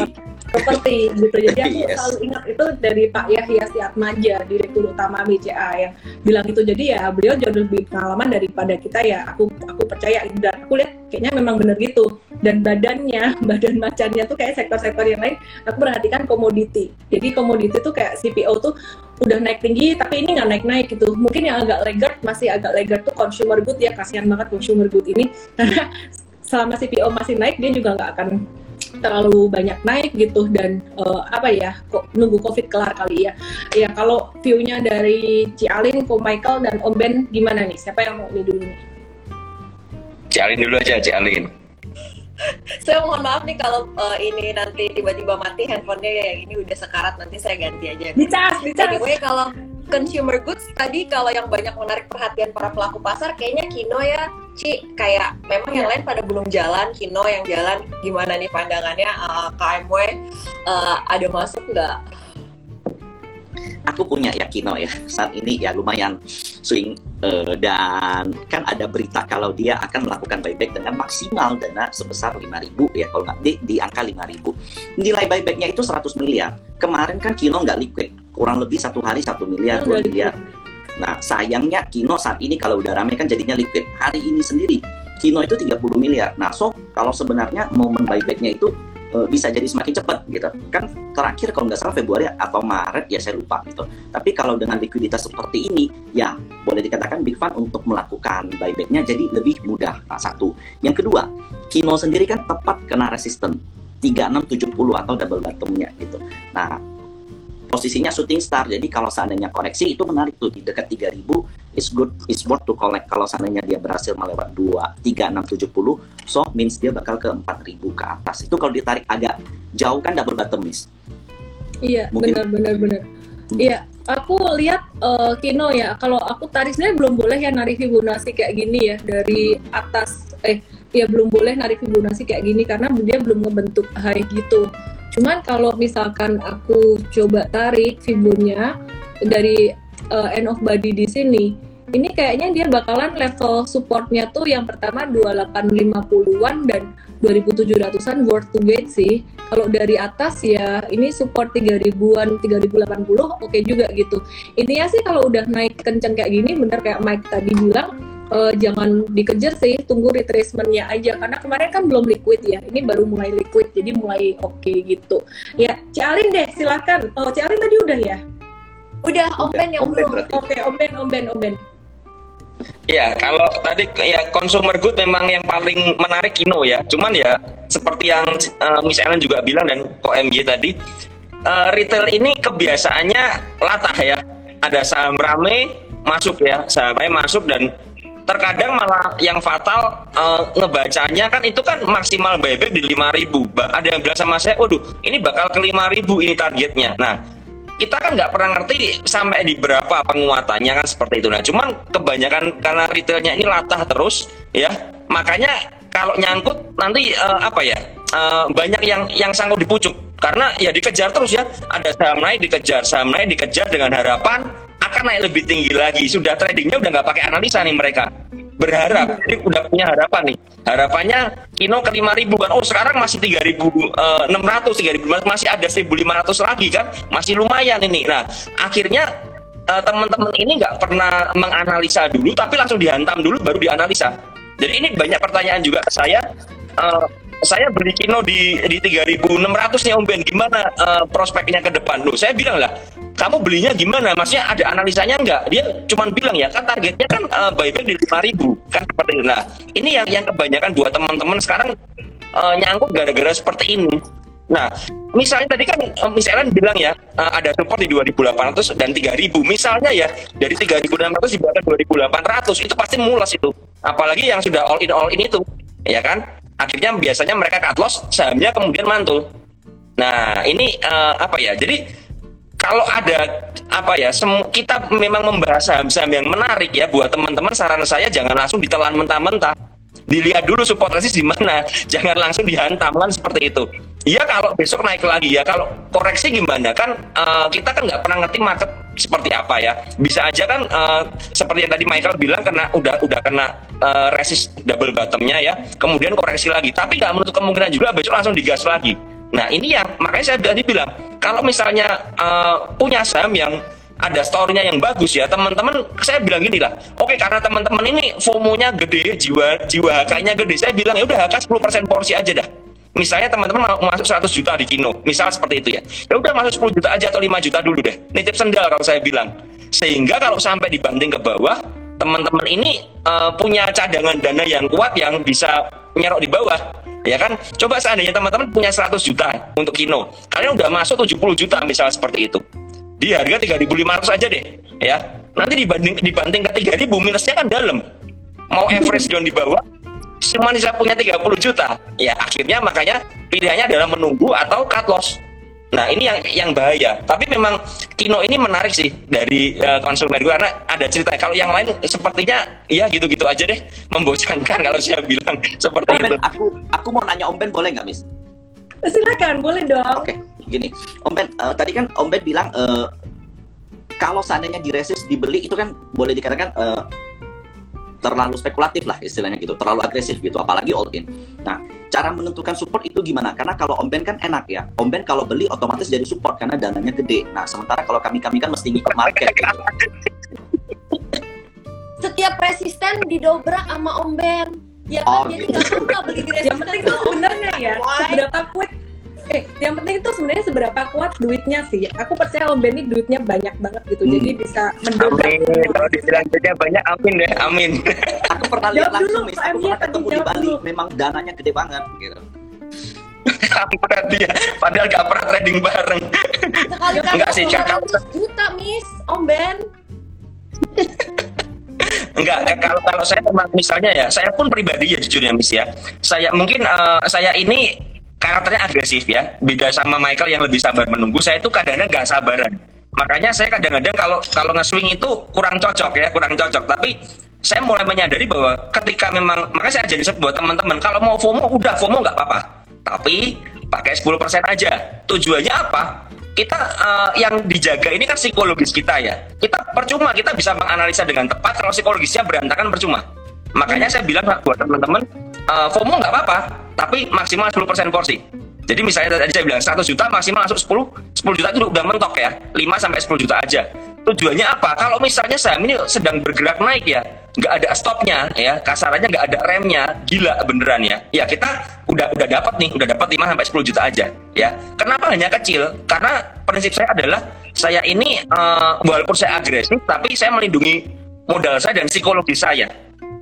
properti gitu. Jadi aku Yes. selalu ingat itu dari Pak Yahya Siatmaja direktur utama BCA yang bilang itu. Jadi ya beliau jauh lebih pengalaman daripada kita. Ya aku aku percaya dan aku lihat kayaknya memang bener gitu. Dan badannya badan macannya tuh kayak sektor-sektor yang lain. Aku perhatikan komoditi. Jadi komoditi tuh kayak CPO tuh udah naik tinggi tapi ini nggak naik-naik gitu. Mungkin yang agak laggard masih agak laggard tuh consumer good. Ya kasihan banget consumer good ini. Karena selama CPO masih naik dia juga nggak akan terlalu banyak naik gitu dan eh, apa ya kok nunggu covid kelar kali ya ya kalau view-nya dari Cialin, Ko Michael dan Om Ben gimana nih siapa yang mau ini dulu nih Cialin dulu aja, Cialin. Saya mohon maaf nih kalau uh, ini nanti tiba-tiba mati handphonenya ya yang ini udah sekarat nanti saya ganti aja. dicas dicas Anyway kalau consumer goods tadi kalau yang banyak menarik perhatian para pelaku pasar kayaknya Kino ya. Ci kayak memang yang lain pada belum jalan Kino yang jalan gimana nih pandangannya? Uh, KMW uh, ada masuk nggak? aku punya ya Kino ya saat ini ya lumayan swing eh, dan kan ada berita kalau dia akan melakukan buyback dengan maksimal dana sebesar 5.000 ya kalau nggak di, di angka 5.000 nilai buybacknya itu 100 miliar. Kemarin kan Kino nggak liquid kurang lebih satu hari satu miliar dua miliar. Nah sayangnya Kino saat ini kalau udah rame kan jadinya liquid. Hari ini sendiri Kino itu 30 miliar. Nah so kalau sebenarnya momen buybacknya itu eh, bisa jadi semakin cepat gitu. Kan terakhir kalau nggak salah Februari atau Maret ya saya lupa gitu. Tapi kalau dengan likuiditas seperti ini ya boleh dikatakan Big Fund untuk melakukan buybacknya jadi lebih mudah. Nah, satu. Yang kedua Kino sendiri kan tepat kena resisten 3670 atau double bottomnya gitu. Nah, posisinya shooting star. Jadi kalau seandainya koreksi itu menarik tuh di dekat 3000 is good is worth to collect kalau seandainya dia berhasil melewat 2 3670 so means dia bakal ke 4000 ke atas. Itu kalau ditarik agak jauh kan double bottom miss. Iya, benar benar benar. Iya, aku lihat eh, Kino ya. Kalau aku tarik sebenarnya belum boleh ya narik Fibonacci kayak gini ya dari atas eh ya belum boleh narik Fibonacci kayak gini karena dia belum ngebentuk high gitu. Cuman kalau misalkan aku coba tarik Fibonya dari eh, end of body di sini, ini kayaknya dia bakalan level supportnya tuh yang pertama 2850-an dan 2700-an worth to wait sih. Kalau dari atas ya ini support 3000-an, 3080 oke juga gitu. Intinya sih kalau udah naik kenceng kayak gini bener kayak Mike tadi bilang eh, jangan dikejar sih, tunggu retracement-nya aja karena kemarin kan belum liquid ya. Ini baru mulai liquid jadi mulai oke gitu. Ya, Cialin deh silakan. Oh, Cialin tadi udah ya? Udah, Om Ben yang belum. Oke, Om Ben, Om Ben, Om Ben. Ya, kalau tadi ya consumer good memang yang paling menarik Kino ya. Cuman ya seperti yang eh, Miss Ellen juga bilang dan Ko MJ tadi, eh, retail ini kebiasaannya latah ya. Ada saham rame masuk ya, sahamnya masuk dan terkadang malah yang fatal eh, ngebacanya kan itu kan maksimal buyback di 5000 Ba- ada yang bilang sama saya waduh ini bakal ke 5000 ini targetnya nah kita kan nggak pernah ngerti sampai di berapa penguatannya kan seperti itu. Nah, cuman kebanyakan karena retailnya ini latah terus, ya, makanya kalau nyangkut nanti eh, apa ya eh, banyak yang yang sanggup dipucuk karena ya dikejar terus ya. Ada saham naik dikejar, saham naik dikejar dengan harapan akan naik lebih tinggi lagi. Sudah tradingnya udah nggak pakai analisa nih mereka. Berharap jadi udah punya harapan nih. Harapannya Kino ke 5000 kan. Oh sekarang masih 3600 3000 masih ada 1500 lagi kan. Masih lumayan ini. Nah akhirnya eh, teman-teman ini nggak pernah menganalisa dulu tapi langsung dihantam dulu baru dianalisa. Jadi ini banyak pertanyaan juga ke saya Eh, saya beli Kino di di 3600 nih Om Ben gimana eh, prospeknya ke depan loh saya bilang lah kamu belinya gimana maksudnya ada analisanya nggak dia cuman bilang ya kan targetnya kan eh, buyback di 5000 kan seperti itu nah ini yang yang kebanyakan buat teman-teman sekarang eh, nyangkut gara-gara seperti ini Nah, misalnya tadi kan Ellen bilang ya ada support di 2800 dan 3000. Misalnya ya dari 3600 dibuat ke 2800 itu pasti mulas itu. Apalagi yang sudah all in all in itu, ya kan? Akhirnya biasanya mereka cut loss, sahamnya kemudian mantul. Nah, ini eh, apa ya? Jadi kalau ada apa ya kita memang membahas saham-saham yang menarik ya buat teman-teman saran saya jangan langsung ditelan mentah-mentah dilihat dulu support resist di mana. Jangan langsung dihantam kan seperti itu. Iya kalau besok naik lagi ya. Kalau koreksi gimana? Kan eh, kita kan nggak pernah ngerti market seperti apa ya. Bisa aja kan eh, seperti yang tadi Michael bilang kena udah udah kena eh, resist double bottomnya ya. Kemudian koreksi lagi. Tapi nggak menutup kemungkinan juga besok langsung digas lagi. Nah ini yang makanya saya tadi bilang kalau misalnya eh, punya saham yang ada story-nya yang bagus ya. Teman-teman saya bilang gini lah. Oke karena teman-teman ini FOMO-nya gede jiwa jiwa HK-nya gede saya bilang ya udah HK 10% porsi aja dah. Misalnya teman-teman mau masuk 100 juta di Kino misal seperti itu ya. Ya udah masuk 10 juta aja atau 5 juta dulu deh. Nitip sendal kalau saya bilang. Sehingga kalau sampai dibanting ke bawah teman-teman ini eh, punya cadangan dana yang kuat yang bisa nyerok di bawah ya kan? Coba seandainya teman-teman punya 100 juta untuk Kino kalian udah masuk 70 juta misal seperti itu di harga 3.500 aja deh ya. Nanti dibanding dibanting ke 3.000 minusnya kan dalam. Mau average down di bawah cuma bisa punya 30 juta. Ya akhirnya makanya pilihannya adalah menunggu atau cut loss. Nah ini yang yang bahaya. Tapi memang Kino ini menarik sih dari eh, konsumen gue karena ada cerita kalau yang lain sepertinya ya gitu-gitu aja deh. Membosankan kalau saya bilang seperti Om itu. Ben, aku aku mau nanya Om Ben boleh nggak, Miss? Silakan, boleh dong. Oke, gini, Om Ben, eh, tadi kan Om Ben bilang eh, kalau seandainya diresist dibeli itu kan boleh dikatakan eh, terlalu spekulatif lah istilahnya gitu, terlalu agresif gitu, apalagi all in. Nah, cara menentukan support itu gimana? Karena kalau Om Ben kan enak ya, Om Ben kalau beli otomatis jadi support karena dananya gede. Nah, sementara kalau kami kami kan mesti ngikut market gitu. Setiap resisten didobrak sama Om Ben. Ya Oh, kan, jadi gitu. nggak apa beli resisten. yang penting tuh sebenarnya ya seberapa kuat eh yang penting itu sebenarnya seberapa kuat duitnya sih aku percaya Om Benny duitnya banyak banget gitu Hmm. jadi bisa mendobrak Amin. Kalau dibilang duitnya banyak, amin deh, amin. Aku pernah lihat Jawab dulu, langsung, Miss. Pak Aku pernah ketemu di Bali, dulu. memang dananya gede banget gitu. Ampun dia, padahal gak pernah trading bareng. Enggak sih. 500 juta, Miss. Om Ben. Enggak, eh, kalau kalau saya memang misalnya ya, saya pun pribadi ya jujur ya Miss ya. Saya mungkin eh, saya ini karakternya agresif ya. Beda sama Michael yang lebih sabar menunggu, saya itu kadang-kadang nggak sabaran. Makanya saya kadang-kadang kalau kalau nge-swing itu kurang cocok ya, kurang cocok. Tapi saya mulai menyadari bahwa ketika memang makanya saya jadi buat teman-teman kalau mau FOMO udah FOMO nggak apa-apa. Tapi pakai 10% aja. Tujuannya apa? kita uh, yang dijaga ini kan psikologis kita ya. Kita percuma kita bisa menganalisa dengan tepat kalau psikologisnya berantakan percuma. Makanya saya bilang buat teman-teman uh, FOMO nggak apa-apa, tapi maksimal 10% porsi. Jadi misalnya tadi saya bilang 100 juta maksimal masuk 10, 10 juta itu udah mentok ya, 5 sampai 10 juta aja. Tujuannya apa? Kalau misalnya saham ini sedang bergerak naik ya, nggak ada stopnya ya, kasarannya nggak ada remnya, gila beneran ya. Ya kita udah udah dapat nih, udah dapat 5 sampai 10 juta aja ya. Kenapa hanya kecil? Karena prinsip saya adalah saya ini uh, walaupun saya agresif tapi saya melindungi modal saya dan psikologi saya.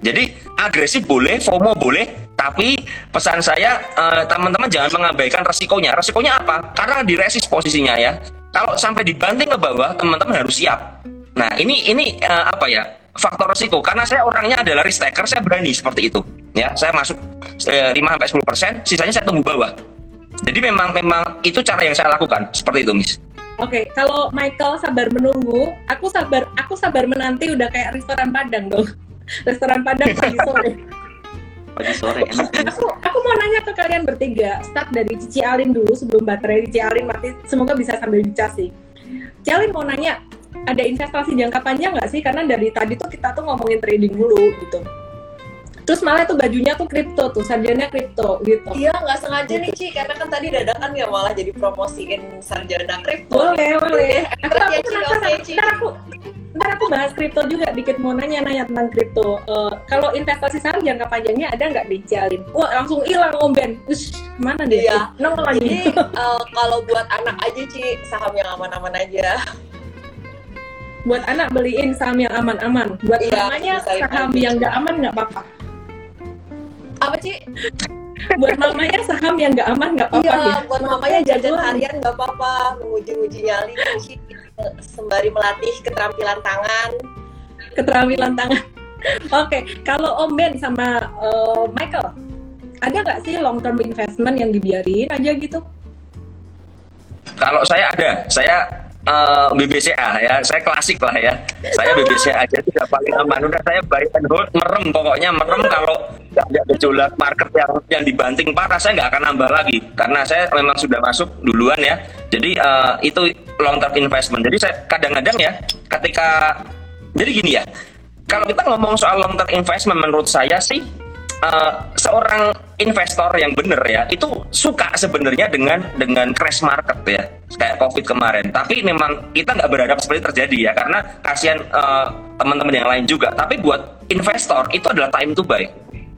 Jadi agresif boleh, FOMO boleh, tapi pesan saya uh, teman-teman jangan mengabaikan resikonya. Resikonya apa? Karena di resist posisinya ya kalau sampai dibanting ke bawah, teman-teman harus siap. Nah, ini ini uh, apa ya? Faktor resiko. Karena saya orangnya adalah risk taker, saya berani seperti itu. Ya, saya masuk uh, 5 sampai 10 persen, sisanya saya tunggu bawah. Jadi memang memang itu cara yang saya lakukan seperti itu, Miss. Oke, okay, kalau Michael sabar menunggu, aku sabar aku sabar menanti udah kayak restoran Padang dong. Restoran Padang pagi sore. pagi sore enak. Aku aku mau nanya ke kalian bertiga start dari Cici Alin dulu sebelum baterai Cici Alin mati. Semoga bisa sambil dicas sih. Cici Alin mau nanya ada investasi jangka panjang nggak sih? Karena dari tadi tuh kita tuh ngomongin trading dulu gitu. Terus malah tuh bajunya tuh kripto tuh sarjana kripto gitu. Iya nggak sengaja nih Ci. Karena kan tadi dadakan ya malah jadi promosiin sarjana kripto. Boleh boleh. Aku, aku, penasaran. ntar aku ntar aku bahas kripto juga dikit mau nanya nanya tentang kripto. Uh, kalau investasi saham jangka panjangnya ada nggak dijalin? Wah langsung hilang om Ben. Ush, mana dia? Iya. nong lagi. Jadi uh, kalau buat anak aja Ci saham yang aman-aman aja. Buat anak beliin saham yang aman-aman. Buat iya, mamanya saham yang nggak aman nggak apa-apa. Apa Ci? buat mamanya saham yang nggak aman nggak apa-apa iya, ya? buat mamanya jajan harian nggak apa-apa. Menguji-uji nyali sih sembari melatih keterampilan tangan. Keterampilan tangan. Oke, okay. kalau Om Ben sama uh, Michael, ada nggak sih long term investment yang dibiarin aja gitu? Kalau saya ada, saya uh, eh, BBCA ya, saya klasik lah ya. Saya BBCA aja sudah paling aman. Udah saya buy and hold, merem pokoknya merem kalau nggak gejolak market yang yang dibanting parah, saya nggak akan nambah lagi karena saya memang sudah masuk duluan ya. Jadi uh, itu long term investment. Jadi saya kadang-kadang ya ketika jadi gini ya. Kalau kita ngomong soal long term investment menurut saya sih uh, seorang investor yang benar ya itu suka sebenarnya dengan dengan crash market ya kayak covid kemarin. Tapi memang kita nggak berharap seperti terjadi ya karena kasihan uh, teman-teman yang lain juga. Tapi buat investor itu adalah time to buy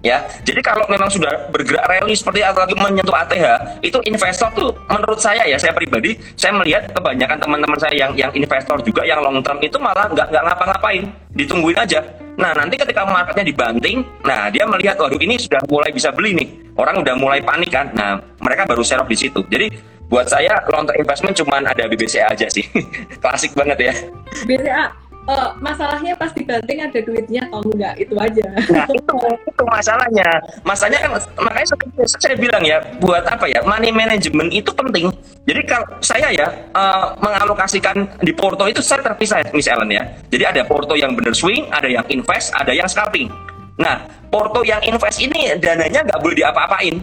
ya. Jadi kalau memang sudah bergerak rally seperti atau lagi menyentuh ATH, itu investor tuh menurut saya ya, saya pribadi, saya melihat kebanyakan teman-teman saya yang yang investor juga yang long term itu malah nggak nggak ngapa-ngapain, ditungguin aja. Nah nanti ketika marketnya dibanting, nah dia melihat waduh ini sudah mulai bisa beli nih, orang udah mulai panik kan, nah mereka baru serok di situ. Jadi buat saya long term investment cuma ada BBCA aja sih, klasik banget ya. BCA uh, masalahnya pas dibanting ada duitnya atau enggak itu aja. Nah itu itu masalahnya. Masalahnya kan makanya saya bilang ya buat apa ya money management itu penting. Jadi kalau saya ya uh, mengalokasikan di porto itu saya terpisah Ellen ya. Jadi ada porto yang bener swing, ada yang invest, ada yang scalping. Nah porto yang invest ini dananya nggak boleh diapa-apain.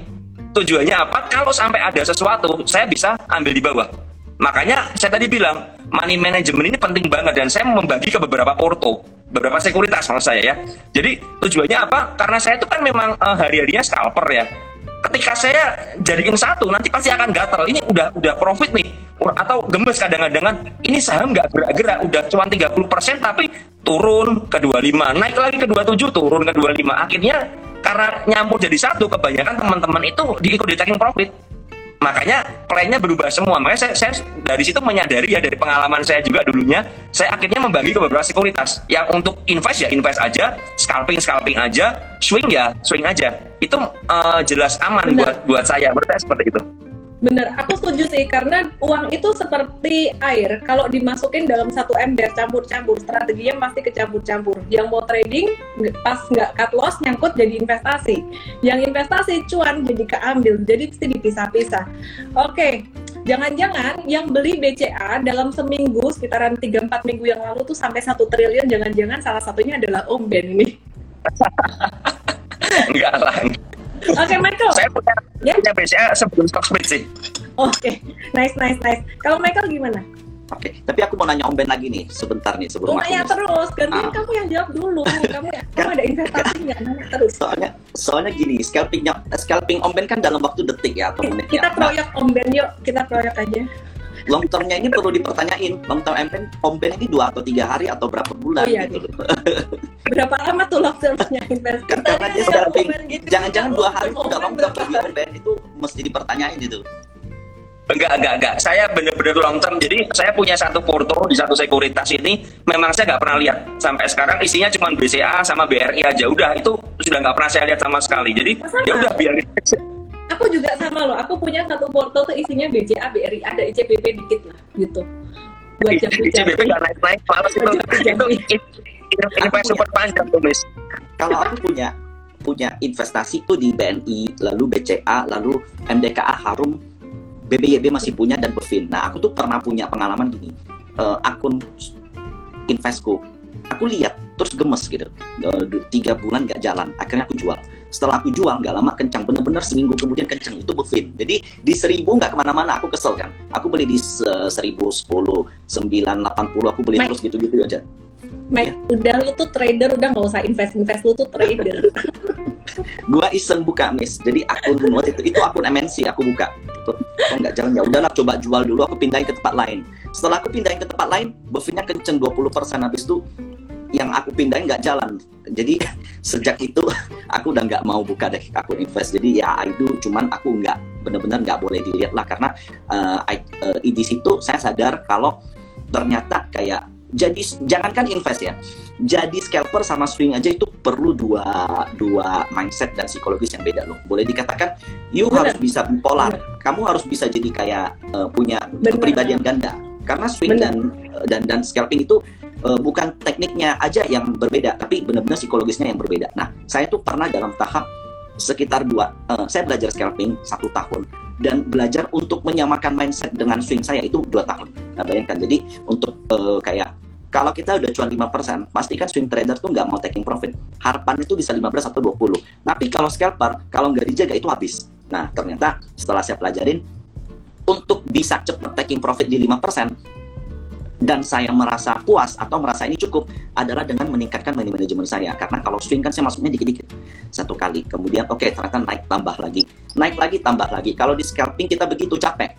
Tujuannya apa? Kalau sampai ada sesuatu, saya bisa ambil di bawah. Makanya saya tadi bilang money management ini penting banget dan saya membagi ke beberapa porto, beberapa sekuritas maksud saya ya. Jadi tujuannya apa? Karena saya itu kan memang uh, hari-harinya scalper ya. Ketika saya jadiin satu nanti pasti akan gatal. Ini udah udah profit nih atau gemes kadang-kadang ini saham nggak gerak-gerak udah cuma 30% tapi turun ke 25 naik lagi ke 27 turun ke 25 akhirnya karena nyampur jadi satu kebanyakan teman-teman itu diikut di taking profit makanya plannya berubah semua. Makanya saya, saya dari situ menyadari ya dari pengalaman saya juga dulunya saya akhirnya membagi ke beberapa sekuritas. Yang untuk invest ya invest aja scalping scalping aja swing ya swing aja. Itu uh, jelas aman Benar. buat buat saya. Menurut saya seperti itu Bener, aku setuju sih karena uang itu seperti air. Kalau dimasukin dalam satu ember campur-campur, strateginya pasti kecampur-campur. Yang mau trading pas nggak cut loss nyangkut jadi investasi. Yang investasi cuan jadi keambil, jadi pasti dipisah-pisah. Oke, jangan-jangan yang beli BCA dalam seminggu sekitaran 3-4 minggu yang lalu tuh sampai satu triliun, jangan-jangan salah satunya adalah Om Ben ini. Enggak lah. Oke, Michael. Saya punya, Ya. punya BCA sebelum stock split sih. Oke, nice, nice, nice. Kalau Michael gimana? Oke, tapi aku mau nanya Om Ben lagi nih sebentar nih sebelum Lu aku nanya terus, gantian Ah. kamu yang jawab dulu. Kamu kamu ada investasi nggak? Nanya terus. Soalnya soalnya gini, scalpingnya scalping Om Ben kan dalam waktu detik ya atau menit ya. Kita Nah, proyek Om Ben yuk, kita proyek aja. Long termnya ini perlu dipertanyain. Long term Om Ben ini dua atau tiga hari atau berapa bulan Oh, iya, gitu. Berapa lama tuh long termnya investasi? Kan karena dia. Om Ben gitu, Jangan-jangan dua hari itu udah long term bagi itu mesti dipertanyain gitu. Enggak, enggak, enggak. Saya benar-benar long term. Jadi saya punya satu porto di satu sekuritas ini. Memang saya nggak pernah lihat sampai sekarang isinya cuma BCA sama BRI aja. Udah itu sudah nggak pernah saya lihat sama sekali. Jadi ya udah biarin. Aku juga sama loh. Aku punya satu portal tuh isinya BCA, BRI, ada ICBP dikit lah gitu. Buat ICBP jamu-jamu. nggak. Itu itu super panjang tuh, Miss. Kalau aku punya punya investasi tuh di BNI, lalu BCA, lalu MDKA Harum, BBYB masih punya dan Bevin. Nah, aku tuh pernah punya pengalaman gini. Eh, akun investku, aku lihat terus gemes gitu. Eh, tiga bulan nggak jalan, akhirnya aku jual. Setelah aku jual nggak lama kencang, bener-bener seminggu kemudian kencang itu Bevin. Jadi di seribu nggak ke mana-mana, aku kesel kan. Aku beli di se- seribu, sepuluh, sembilan, delapan puluh, aku beli Mike. terus gitu-gitu aja. Mike, udah lu tuh trader, udah nggak usah invest-invest lu tuh trader. gua iseng buka miss jadi akun waktu itu itu akun MNC aku buka nggak jalan ya udahlah coba jual dulu aku pindahin ke tempat lain. Setelah aku pindahin ke tempat lain buffetnya kenceng 20% habis itu yang aku pindahin nggak jalan. Jadi sejak itu aku udah nggak mau buka deh akun invest. Jadi ya itu cuman aku nggak benar-benar nggak boleh dilihat lah. Karena eh, I- eh, di situ saya sadar kalau ternyata kayak jadi jangankan invest ya jadi scalper sama swing aja itu perlu dua dua mindset dan psikologis yang beda loh. Boleh dikatakan you Benar. harus bisa bipolar. Kamu harus bisa jadi kayak eh, punya Benar. kepribadian ganda. Karena swing dan eh, dan dan scalping itu eh, bukan tekniknya aja yang berbeda, tapi benar-benar psikologisnya yang berbeda. Nah, saya tuh pernah dalam tahap sekitar dua, eh, saya belajar scalping satu tahun dan belajar untuk menyamakan mindset dengan swing saya itu dua tahun. Nah, bayangkan. Jadi untuk eh, kayak kalau kita udah cuan 5%, pastikan swing trader tuh nggak mau taking profit. Harapan itu bisa 15 atau 20. Tapi kalau scalper, kalau nggak dijaga itu habis. Nah, ternyata setelah saya pelajarin, untuk bisa cepat taking profit di 5%, dan saya merasa puas atau merasa ini cukup adalah dengan meningkatkan money management saya. Karena kalau swing kan saya masuknya dikit-dikit. Satu kali. Kemudian oke ternyata naik tambah lagi. Naik lagi tambah lagi. Kalau di scalping kita begitu capek.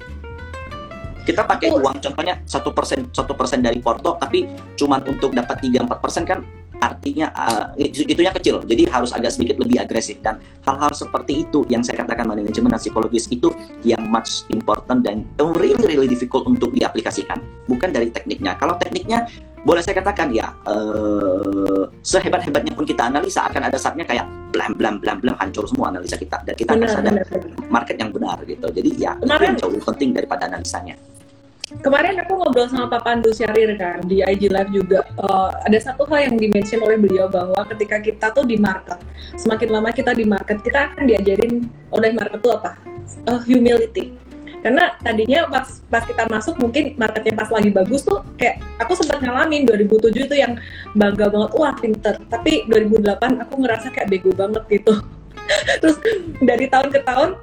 Kita pakai uang contohnya satu persen satu persen dari porto tapi cuman untuk dapat 3 4 persen kan artinya uh, itu, itunya kecil. Jadi harus agak sedikit lebih agresif. Dan hal-hal seperti itu yang saya katakan manajemen dan psikologis itu yang much important dan really really difficult untuk diaplikasikan. Bukan dari tekniknya. Kalau tekniknya boleh saya katakan ya eh, sehebat-hebatnya pun kita analisa akan ada saatnya kayak blam blam blam blam hancur semua analisa kita. Dan kita akan Benar, sadar benar, benar. market yang benar gitu. Jadi ya itu Kemarin- yang jauh lebih penting daripada analisanya Kemarin aku ngobrol sama Pak Pandu Syahrir kan di IG Live juga. Eh, ada satu hal yang dimention oleh beliau bahwa ketika kita tuh di market semakin lama kita di market kita akan diajarin oleh market tuh apa? Eh, humility. Karena tadinya pas pas kita masuk mungkin marketnya pas lagi bagus tuh kayak aku sempat ngalamin 2007 itu yang bangga banget wah pinter. Tapi 2008 aku ngerasa kayak bego banget gitu. Terus dari tahun ke tahun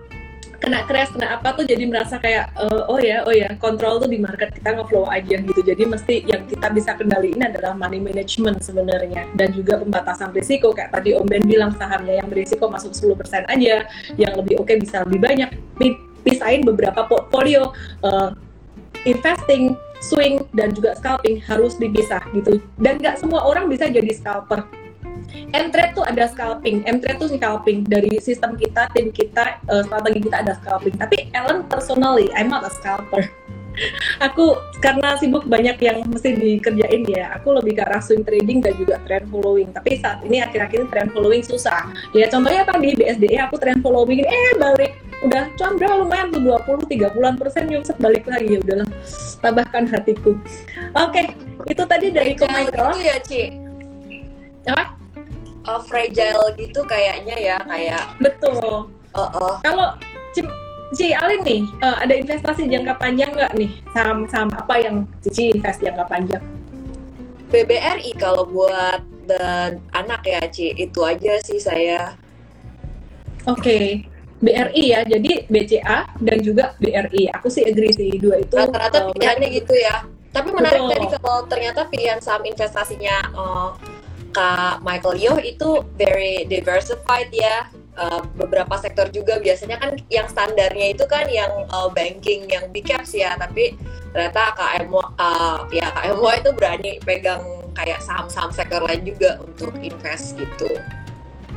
kena crash kena apa tuh jadi merasa kayak eh, oh ya oh ya kontrol tuh di market kita ngeflow aja gitu. Jadi mesti yang kita bisa kendaliin adalah money management sebenarnya. Dan juga pembatasan risiko kayak tadi Om Ben bilang sahamnya yang berisiko masuk 10% aja yang lebih oke bisa lebih banyak. Pi- pisahin beberapa portfolio eh, investing swing dan juga scalping harus dipisah gitu. Dan nggak semua orang bisa jadi scalper M-Trade tuh ada scalping, M-Trade tuh scalping dari sistem kita, tim kita, eh, strategi kita ada scalping. Tapi Ellen personally, I'm not a scalper. aku karena sibuk banyak yang mesti dikerjain ya, aku lebih ke arah swing trading dan juga trend following. Tapi saat ini akhir-akhir ini trend following susah. Ya contohnya tadi BSDE aku trend following, eh balik udah condra lumayan tuh 20 30-an persen nyungsep balik lagi ya udahlah tambahkan hatiku oke itu tadi dari Michael gitu ya Ci apa Uh, fragile gitu kayaknya ya kayak betul uh, uh, kalau Ci, Ci Alin nih eh, ada investasi jangka panjang nggak nih saham-saham apa yang Cici invest jangka panjang BBRI kalau buat dan anak ya Ci itu aja sih saya Oke, BRI ya. Jadi BCA dan juga BRI. Aku sih agree sih dua itu. rata-rata pilihannya gitu ya tapi menarik Betul. tadi kalau ternyata pilihan saham investasinya uh, Kak Michael Yo itu very diversified ya. Uh, beberapa sektor juga. Biasanya kan yang standarnya itu kan yang uh, banking yang big caps ya. Tapi ternyata KMO uh, ya KMO itu berani pegang kayak saham-saham sektor lain juga untuk invest gitu.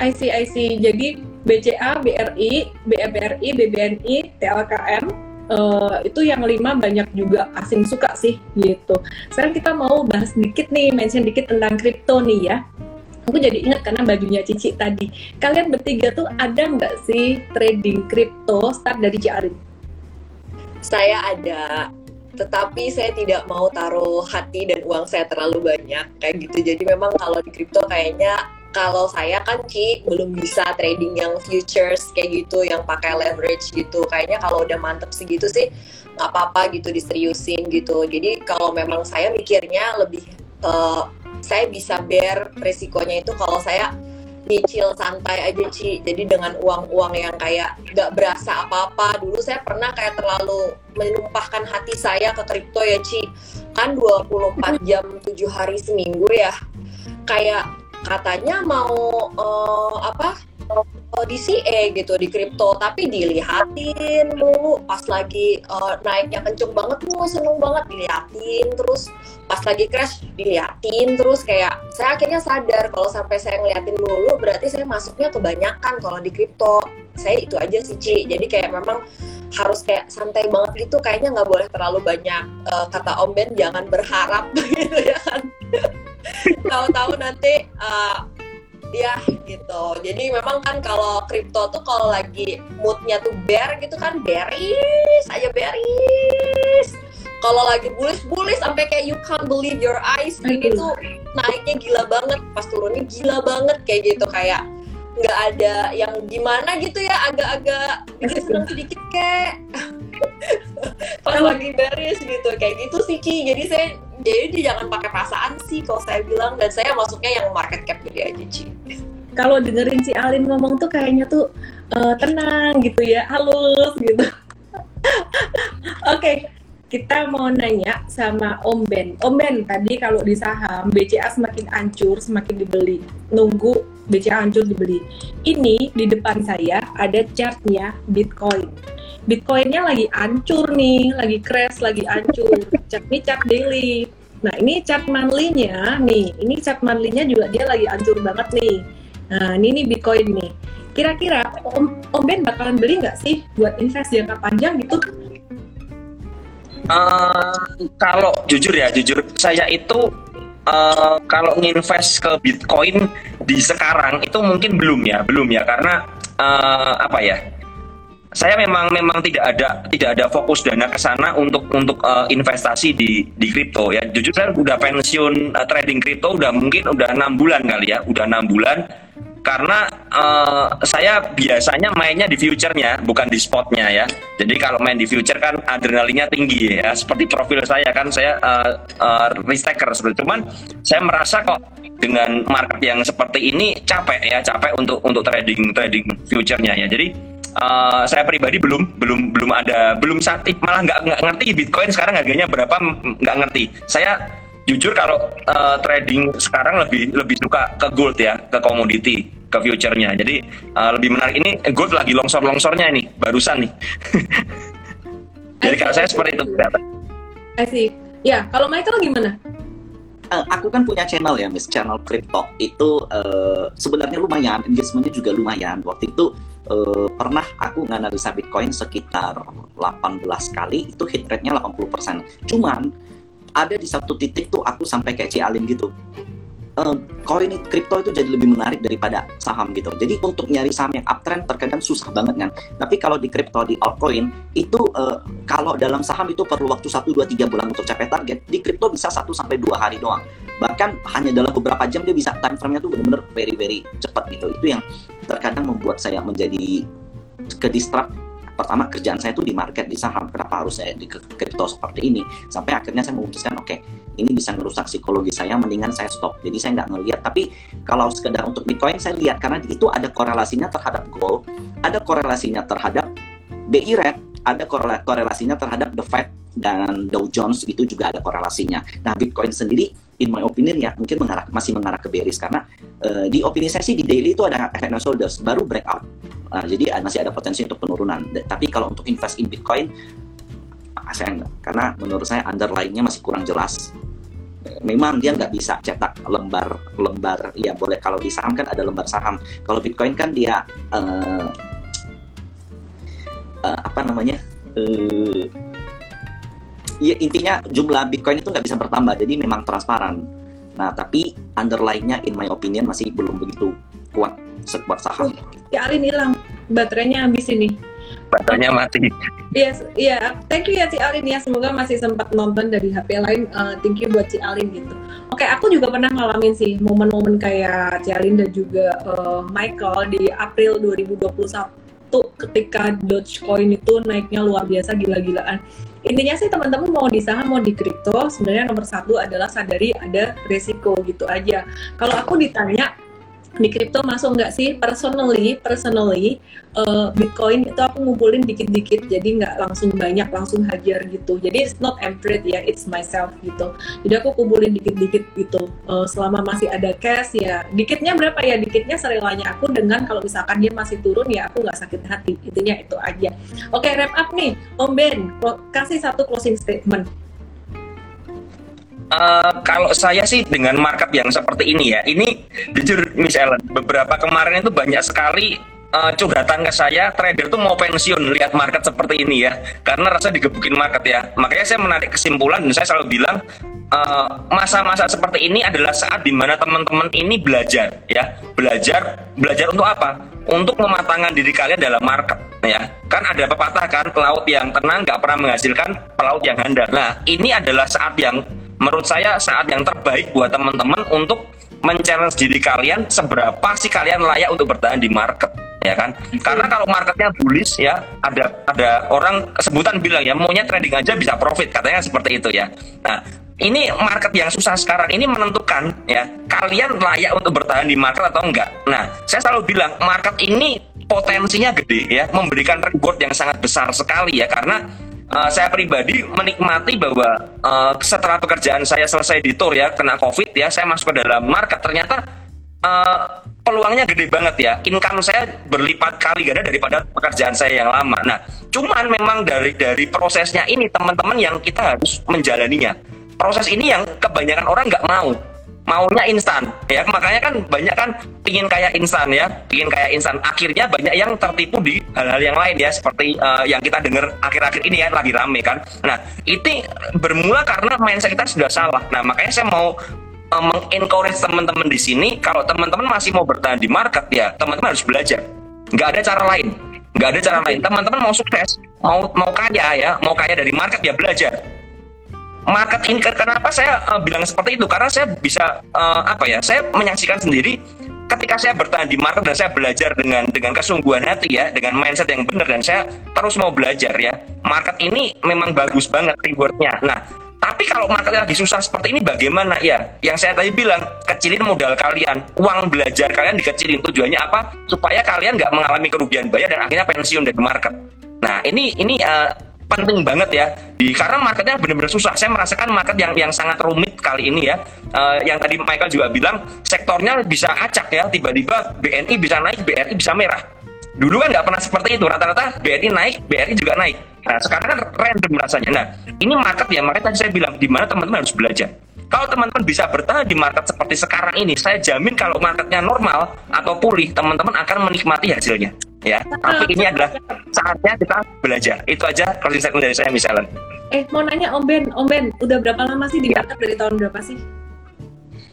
I see, I see. Jadi BCA, BRI, BRI, BBNI, TLKM eh, itu yang lima banyak juga asing suka sih gitu. Sekarang kita mau bahas dikit nih, mention dikit tentang kripto nih ya. Aku jadi ingat karena bajunya Cici tadi. Kalian bertiga tuh ada nggak sih trading kripto start dari Ciarin? saya ada tetapi saya tidak mau taruh hati dan uang saya terlalu banyak kayak gitu jadi memang kalau di kripto kayaknya kalau saya kan Ci belum bisa trading yang futures kayak gitu yang pakai leverage gitu. Kayaknya kalau udah mantep segitu sih nggak apa-apa gitu diseriusin gitu. Jadi kalau memang saya mikirnya lebih eh, saya bisa bear resikonya itu kalau saya nyicil santai aja Ci. Jadi dengan uang-uang yang kayak nggak berasa apa-apa. Dulu saya pernah kayak terlalu menumpahkan hati saya ke kripto ya Ci. Kan 24 jam 7 hari seminggu ya. Kayak katanya mau eh, apa eh, di CE gitu di kripto tapi dilihatin mulu pas lagi eh, naiknya kenceng banget tuh seneng banget diliatin terus. Pas lagi crash diliatin terus kayak saya akhirnya sadar kalau sampai saya ngeliatin mulu berarti saya masuknya kebanyakan kalau di kripto saya itu aja sih Ci. Jadi kayak memang harus kayak santai banget gitu kayaknya nggak boleh terlalu banyak eh, kata Om Ben jangan berharap gitu ya kan. Tahu-tahu nanti eh, ya gitu. Jadi memang kan kalau kripto tuh kalau lagi moodnya tuh bear gitu kan bearish aja bearish. Kalau lagi bullish bullish sampai kayak you can't believe your eyes Aduh. gitu naiknya gila banget pas turunnya gila banget kayak gitu kayak nggak ada yang gimana gitu ya agak-agak bikin seneng sedikit kayak pas lagi bearish gitu kayak gitu sih Ci jadi saya jadi jangan pakai perasaan sih kalau saya bilang dan saya masuknya yang market cap gede aja Ci Kalau dengerin si Alin ngomong tuh kayaknya tuh eh, tenang gitu ya, halus gitu. Oke, kita mau nanya sama Om Ben. Om Ben, tadi kalau di saham BCA semakin hancur, semakin dibeli. Nunggu BCA hancur dibeli. Ini di depan saya ada chartnya Bitcoin. Bitcoinnya lagi hancur nih, lagi crash, lagi hancur. Chart ini chart daily. Nah ini chart monthly-nya nih, ini chart monthly-nya juga dia lagi hancur banget nih. Nah ini nih Bitcoin nih. Kira-kira Om, Om Ben bakalan beli nggak sih buat invest jangka panjang gitu? Eh, kalau jujur ya, jujur saya itu eh, kalau nginvest ke Bitcoin di sekarang itu mungkin belum ya, belum ya karena eh, apa ya? Saya memang memang tidak ada tidak ada fokus dana ke sana untuk untuk eh, investasi di di kripto ya. Jujur saya udah pensiun eh, trading kripto udah mungkin udah enam bulan kali ya, udah enam bulan karena eh, saya biasanya mainnya di future-nya bukan di spotnya ya. Jadi kalau main di future kan adrenalinnya tinggi ya. Seperti profil saya kan saya eh, eh, risk taker seperti. Cuman saya merasa kok dengan market yang seperti ini capek ya, capek untuk untuk trading trading future-nya ya. Jadi eh, saya pribadi belum belum belum ada belum saat malah nggak ngerti Bitcoin sekarang harganya berapa nggak ngerti. Saya jujur kalau eh, trading sekarang lebih lebih suka ke gold ya ke komoditi ke future-nya jadi eh, lebih menarik ini gold lagi longsor longsornya ini barusan nih jadi kalau saya seperti itu I see. Ya, kalau Michael gimana? Eh, aku kan punya channel ya, Miss channel Crypto. Itu eh, sebenarnya lumayan, engagementnya juga lumayan. Waktu itu eh, pernah aku nganalisa Bitcoin sekitar 18 kali, itu hit rate-nya 80%. Cuman ada di satu titik tuh aku sampai kayak Ci Alin gitu. koin kripto itu jadi lebih menarik daripada saham gitu. Jadi untuk nyari saham yang uptrend terkadang susah banget kan. Tapi kalau di kripto di altcoin itu uh, kalau dalam saham itu perlu waktu 1 2 3 bulan untuk capai target. Di kripto bisa 1 sampai 2 hari doang. Bahkan hanya dalam beberapa jam dia bisa time frame-nya tuh benar-benar very very cepat gitu. Itu yang terkadang membuat saya menjadi ke distract pertama kerjaan saya itu di market di saham kenapa harus saya di kripto seperti ini. Sampai akhirnya saya memutuskan oke okay, ini bisa merusak psikologi saya mendingan saya stop. Jadi saya nggak ngelihat tapi kalau sekedar untuk bitcoin saya lihat karena itu ada korelasinya terhadap gold ada korelasinya terhadap BI rate ada korelasinya terhadap the Fed dan Dow Jones itu juga ada korelasinya. Nah, Bitcoin sendiri, in my opinion ya, mungkin mengarah masih mengarah ke bearish karena uh, di opini saya sih di daily itu ada effect shoulders baru breakout. Uh, jadi masih ada potensi untuk penurunan. Tapi kalau untuk invest in Bitcoin, uh, saya enggak, karena menurut saya underlying-nya masih kurang jelas. Memang dia nggak bisa cetak lembar-lembar, ya boleh kalau di saham kan ada lembar saham. Kalau Bitcoin kan dia uh, uh, apa namanya? Uh, ya intinya jumlah Bitcoin itu nggak bisa bertambah, jadi memang transparan. Nah, tapi underlying-nya in my opinion masih belum begitu kuat sekuat saham. Ya Alin hilang, baterainya habis ini. Baterainya mati. Iya, yes, iya. Thank you ya si Alin ya. Semoga masih sempat nonton dari HP lain. Uh, thank you buat si Alin gitu. Oke, aku juga pernah ngalamin sih momen-momen kayak si Alin dan juga uh, Michael di April 2021 ketika Dogecoin itu naiknya luar biasa gila-gilaan intinya sih teman-teman mau di saham mau di kripto sebenarnya nomor satu adalah sadari ada resiko gitu aja. Kalau aku ditanya di kripto masuk nggak sih? Personally personally uh, bitcoin itu aku ngumpulin dikit-dikit jadi nggak langsung banyak langsung hajar gitu. Jadi it's not empty ya it's myself gitu. Jadi aku kumpulin dikit-dikit gitu. Uh, selama masih ada cash ya dikitnya berapa ya? Dikitnya serelanya aku dengan kalau misalkan dia masih turun ya aku nggak sakit hati. Intinya itu aja. Oke okay, wrap up nih. Om Ben kasih satu closing statement Uh, kalau saya sih dengan markup yang seperti ini ya, ini jujur misalnya beberapa kemarin itu banyak sekali uh, curhatan ke saya trader tuh mau pensiun lihat market seperti ini ya karena rasa digebukin market ya. Makanya saya menarik kesimpulan dan saya selalu bilang eh, masa-masa uh, seperti ini adalah saat di mana teman-teman ini belajar ya. Belajar belajar untuk apa? Untuk mematangkan diri kalian dalam market ya. Kan ada pepatah kan pelaut yang tenang nggak pernah menghasilkan pelaut yang handal. Nah ini adalah saat yang menurut saya saat yang terbaik buat teman-teman untuk men-challenge diri kalian seberapa sih kalian layak untuk bertahan di market ya kan? Karena kalau marketnya bullish ya ada ada orang sebutan bilang ya maunya trading aja bisa profit katanya seperti itu ya. Nah ini market yang susah sekarang ini menentukan ya kalian layak untuk bertahan di market atau enggak. Nah saya selalu bilang market ini potensinya gede ya memberikan reward yang sangat besar sekali ya karena uh, saya pribadi menikmati bahwa uh, setelah pekerjaan saya selesai di tour ya kena covid ya saya masuk ke dalam market ternyata uh, peluangnya gede banget ya. Income saya berlipat kali ganda daripada pekerjaan saya yang lama. Nah cuman memang dari dari prosesnya ini teman-teman yang kita harus menjalaninya. Proses ini yang kebanyakan orang nggak mau maunya instan ya. Makanya kan banyak kan pingin kayak instan ya. Pingin kayak instan. Akhirnya banyak yang tertipu di hal-hal yang lain ya. Seperti uh, yang kita dengar akhir-akhir ini ya lagi rame kan. Nah itu bermula karena mindset kita sudah salah. Nah makanya saya mau uh, mengencourage teman-teman di sini kalau teman-teman masih mau bertahan di market ya teman-teman harus belajar. Nggak ada cara lain. Nggak ada cara lain. Teman-teman mau sukses mau mau kaya ya. Mau kaya dari market ya belajar market ini kenapa saya uh, bilang seperti itu? Karena saya bisa uh, apa ya saya menyaksikan sendiri ketika saya bertahan di market dan saya belajar dengan dengan kesungguhan hati ya dengan mindset yang benar dan saya terus mau belajar ya. Market ini memang bagus banget rewardnya. Nah tapi kalau market lagi susah seperti ini bagaimana ya? Yang saya tadi bilang kecilin modal kalian uang belajar kalian dikecilin. Tujuannya apa? Supaya kalian nggak mengalami kerugian bayar dan akhirnya pensiun dari market. Nah ini ini uh, penting banget ya. Di karena marketnya benar-benar susah. Saya merasakan market yang yang sangat rumit kali ini ya. Uh, yang tadi Michael juga bilang sektornya bisa acak ya. Tiba-tiba BNI bisa naik BRI bisa merah. Dulu kan nggak pernah seperti itu. Rata-rata BNI naik BRI juga naik. Nah sekarang kan random rasanya. Nah ini market ya. Makanya tadi saya bilang di mana teman-teman harus belajar. Kalau teman-teman bisa bertahan di market seperti sekarang ini, saya jamin kalau marketnya normal atau pulih, teman-teman akan menikmati hasilnya. Ya, tapi ini adalah saatnya kita belajar. Itu aja closing statement dari saya misalnya. Eh, mau nanya Om Ben, Om Ben, udah berapa lama sih di market dari tahun berapa sih?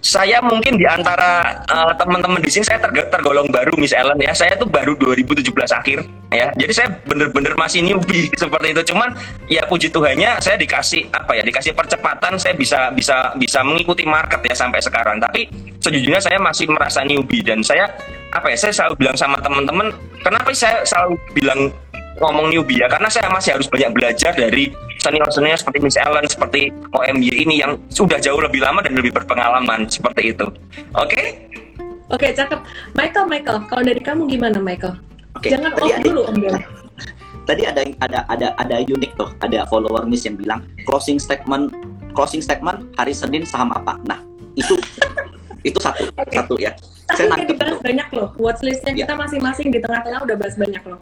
saya mungkin di antara uh, teman-teman di sini saya terg tergolong baru Miss Ellen ya. Saya tuh baru 2017 akhir ya. Jadi saya bener-bener masih newbie seperti itu. Cuman ya puji Tuhannya saya dikasih apa ya? Dikasih percepatan saya bisa bisa bisa mengikuti market ya sampai sekarang. Tapi sejujurnya saya masih merasa newbie dan saya apa ya? Saya selalu bilang sama teman-teman, kenapa saya selalu bilang ngomong newbie ya karena saya masih harus banyak belajar dari senior-senior seperti Miss Ellen, seperti OMY ini yang sudah jauh lebih lama dan lebih berpengalaman seperti itu. Oke? Okay? Oke, okay, cakep. Michael, Michael, kalau dari kamu gimana, Michael? Okay. Jangan off dulu, Om Tadi ada ada ada ada unik tuh, ada follower Miss yang bilang closing statement closing statement hari Senin saham apa? Nah, itu itu satu okay. satu ya. Tapi Saya dibahas banyak loh. Watchlistnya ya. kita masing-masing di tengah-tengah udah bahas banyak loh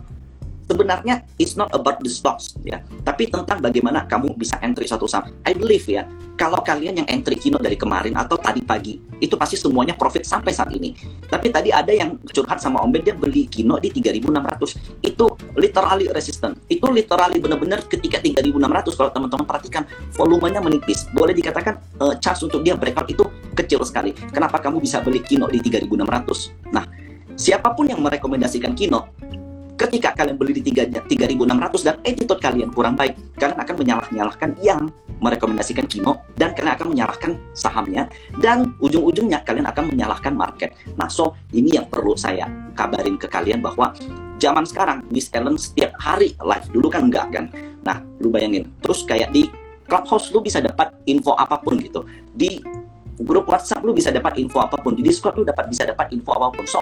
sebenarnya it's not about the stocks ya. Tapi tentang bagaimana kamu bisa entry suatu saham I believe ya kalau kalian yang entry kino dari kemarin atau tadi pagi itu pasti semuanya profit sampai saat ini. Tapi tadi ada yang curhat sama Om Ben dia beli kino di 3600 itu literally resistant. Itu literally benar-benar ketika 3600 kalau teman-teman perhatikan volumenya menipis. Boleh dikatakan uh, chance untuk dia breakout itu kecil sekali. Kenapa kamu bisa beli kino di 3600 nah siapa pun yang merekomendasikan kino ketika kalian beli di 3, 3600 dan attitude kalian kurang baik, kalian akan menyalah-nyalahkan yang merekomendasikan Kino dan kalian akan menyalahkan sahamnya dan ujung-ujungnya kalian akan menyalahkan market. Nah, so ini yang perlu saya kabarin ke kalian bahwa zaman sekarang Miss Ellen setiap hari live dulu kan enggak kan. Nah, lu bayangin, terus kayak di Clubhouse lu bisa dapat info apa pun gitu. Di grup WhatsApp lu bisa dapat info apa pun. Di Discord lu dapat bisa dapat info apa pun. So,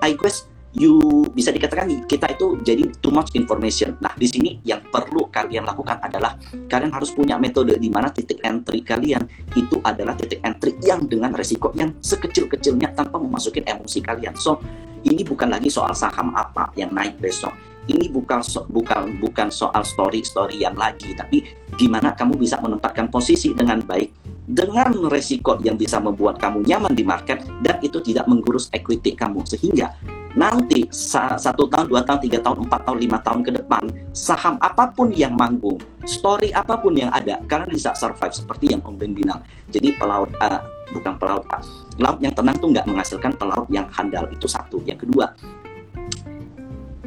I guess you bisa dikatakan kita itu jadi too much information. Nah, di sini yang perlu kalian lakukan adalah kalian harus punya metode di mana titik entry kalian itu adalah titik entry yang dengan resiko yang sekecil-kecilnya tanpa memasukin emosi kalian. So, ini bukan lagi soal saham apa yang naik besok. Ini bukan so, bukan bukan soal story-story yang lagi, tapi gimana kamu bisa menempatkan posisi dengan baik dengan resiko yang bisa membuat kamu nyaman di market dan itu tidak menggurus equity kamu sehingga nanti satu tahun, dua tahun, tiga tahun, empat tahun, lima tahun ke depan, saham apa pun yang manggung, story apa pun yang ada, kalian bisa survive seperti yang Om Ben bilang. Jadi pelaut, uh, bukan pelaut, uh, laut yang tenang tuh nggak menghasilkan pelaut yang handal itu satu. Yang kedua,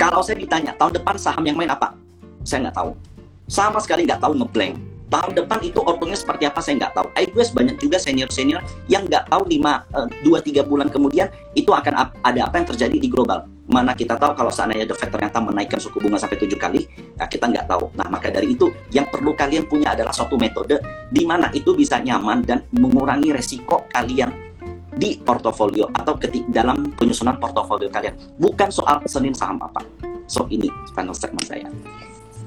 kalau saya ditanya tahun depan saham yang main apa, saya nggak tahu. Sama sekali nggak tahu ngeblank tahun depan itu ortunya seperti apa saya nggak tahu. guess banyak juga senior-senior yang nggak tahu lima eh, dua tiga bulan kemudian itu akan ada apa yang terjadi di global. Mana kita tahu kalau seandainya The Fed ternyata menaikkan suku bunga sampai tujuh kali, nah kita nggak tahu. Nah maka dari itu yang perlu kalian punya adalah suatu metode di mana itu bisa nyaman dan mengurangi resiko kalian di portofolio atau ketik dalam penyusunan portofolio kalian. Bukan soal senin saham apa. So ini final statement saya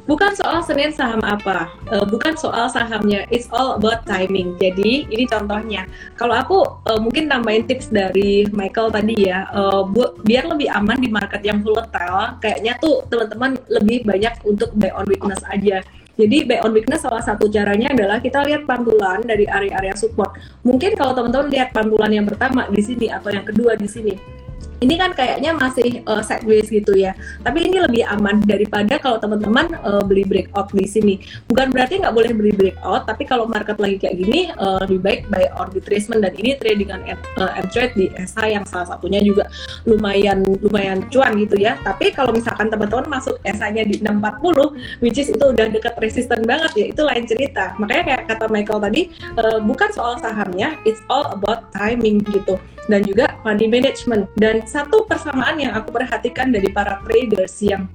bukan soal Senin saham apa, uh, bukan soal sahamnya, it's all about timing. Jadi ini contohnya, kalau aku uh, mungkin tambahin tips dari Michael tadi ya, uh, bu biar lebih aman di market yang volatile, kayaknya tuh teman-teman lebih banyak untuk buy on weakness aja. Jadi buy on weakness salah satu caranya adalah kita lihat pantulan dari area-area support. Mungkin kalau teman-teman lihat pantulan yang pertama di sini atau yang kedua di sini, ini kan kayaknya masih uh, sideways gitu ya. Tapi ini lebih aman daripada kalau teman-teman uh, beli breakout di sini. Bukan berarti nggak boleh beli breakout, tapi kalau market lagi kayak gini uh, lebih baik buy on retracement dan ini tradingan uh, trade di SH yang salah satunya juga lumayan lumayan cuan gitu ya. Tapi kalau misalkan teman-teman masuk SH-nya di 640, which is itu udah deket resisten banget ya, itu lain cerita. Makanya kayak kata Michael tadi, uh, bukan soal sahamnya, it's all about timing gitu dan juga money management. Dan satu persamaan yang aku perhatikan dari para traders yang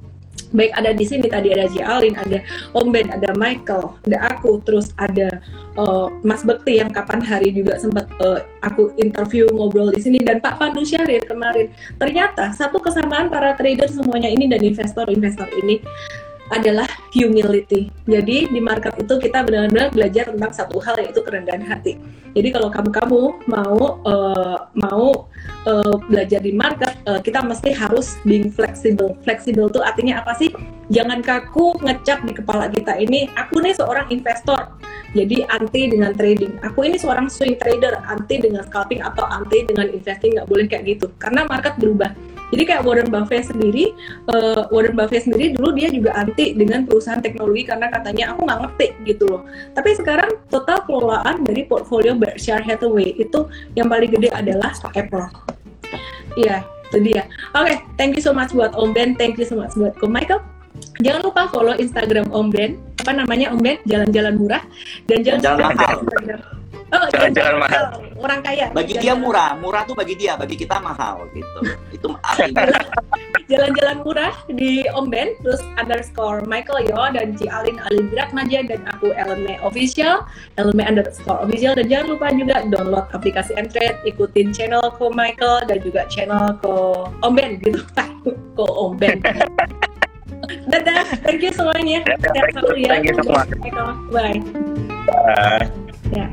baik ada di sini tadi ada Alin, ada Om Ben, ada Michael, ada aku, terus ada uh, Mas Bekti yang kapan hari juga sempat uh, aku interview ngobrol di sini dan Pak Pandu Syahrir kemarin. Ternyata satu kesamaan para trader semuanya ini dan investor-investor ini adalah humility. Jadi di market itu kita benar-benar belajar tentang satu hal yaitu kerendahan hati. Jadi kalau kamu-kamu mau uh, mau uh, belajar di market, uh, kita mesti harus being flexible. Flexible itu artinya apa sih? Jangan kaku ngecap di kepala kita ini. Aku nih seorang investor, jadi anti dengan trading. Aku ini seorang swing trader, anti dengan scalping atau anti dengan investing. Nggak boleh kayak gitu, karena market berubah Jadi kayak Warren Buffett sendiri, uh, Warren Buffett sendiri dulu dia juga anti dengan perusahaan teknologi karena katanya aku nggak ngerti gitu loh. Tapi sekarang total kelolaan dari portfolio Berkshire Hathaway itu yang paling gede adalah Apple. Iya, itu dia. Oke, okay, thank you so much buat Om Ben, thank you so much buat Ko Michael. Jangan lupa follow Instagram Om Ben, apa namanya Om Ben, jalan-jalan murah dan jangan Jalan mahal. Oh, Jalan-jalan mahal. Orang kaya. Bagi dia murah, murah tuh bagi dia, bagi kita mahal gitu. Itu artinya. Jalan-jalan murah di Om Ben, terus underscore Michael Yo dan Ci Alin Alin Naja dan aku Ellen May Official, Ellen May underscore Official dan jangan lupa juga download aplikasi Android, ikutin channel ko Michael dan juga channel ko Om Ben gitu, ko Om Ben. Dadah, thank you semuanya. Dadah, thank you, thank you semua. Bye. Bye. Ya.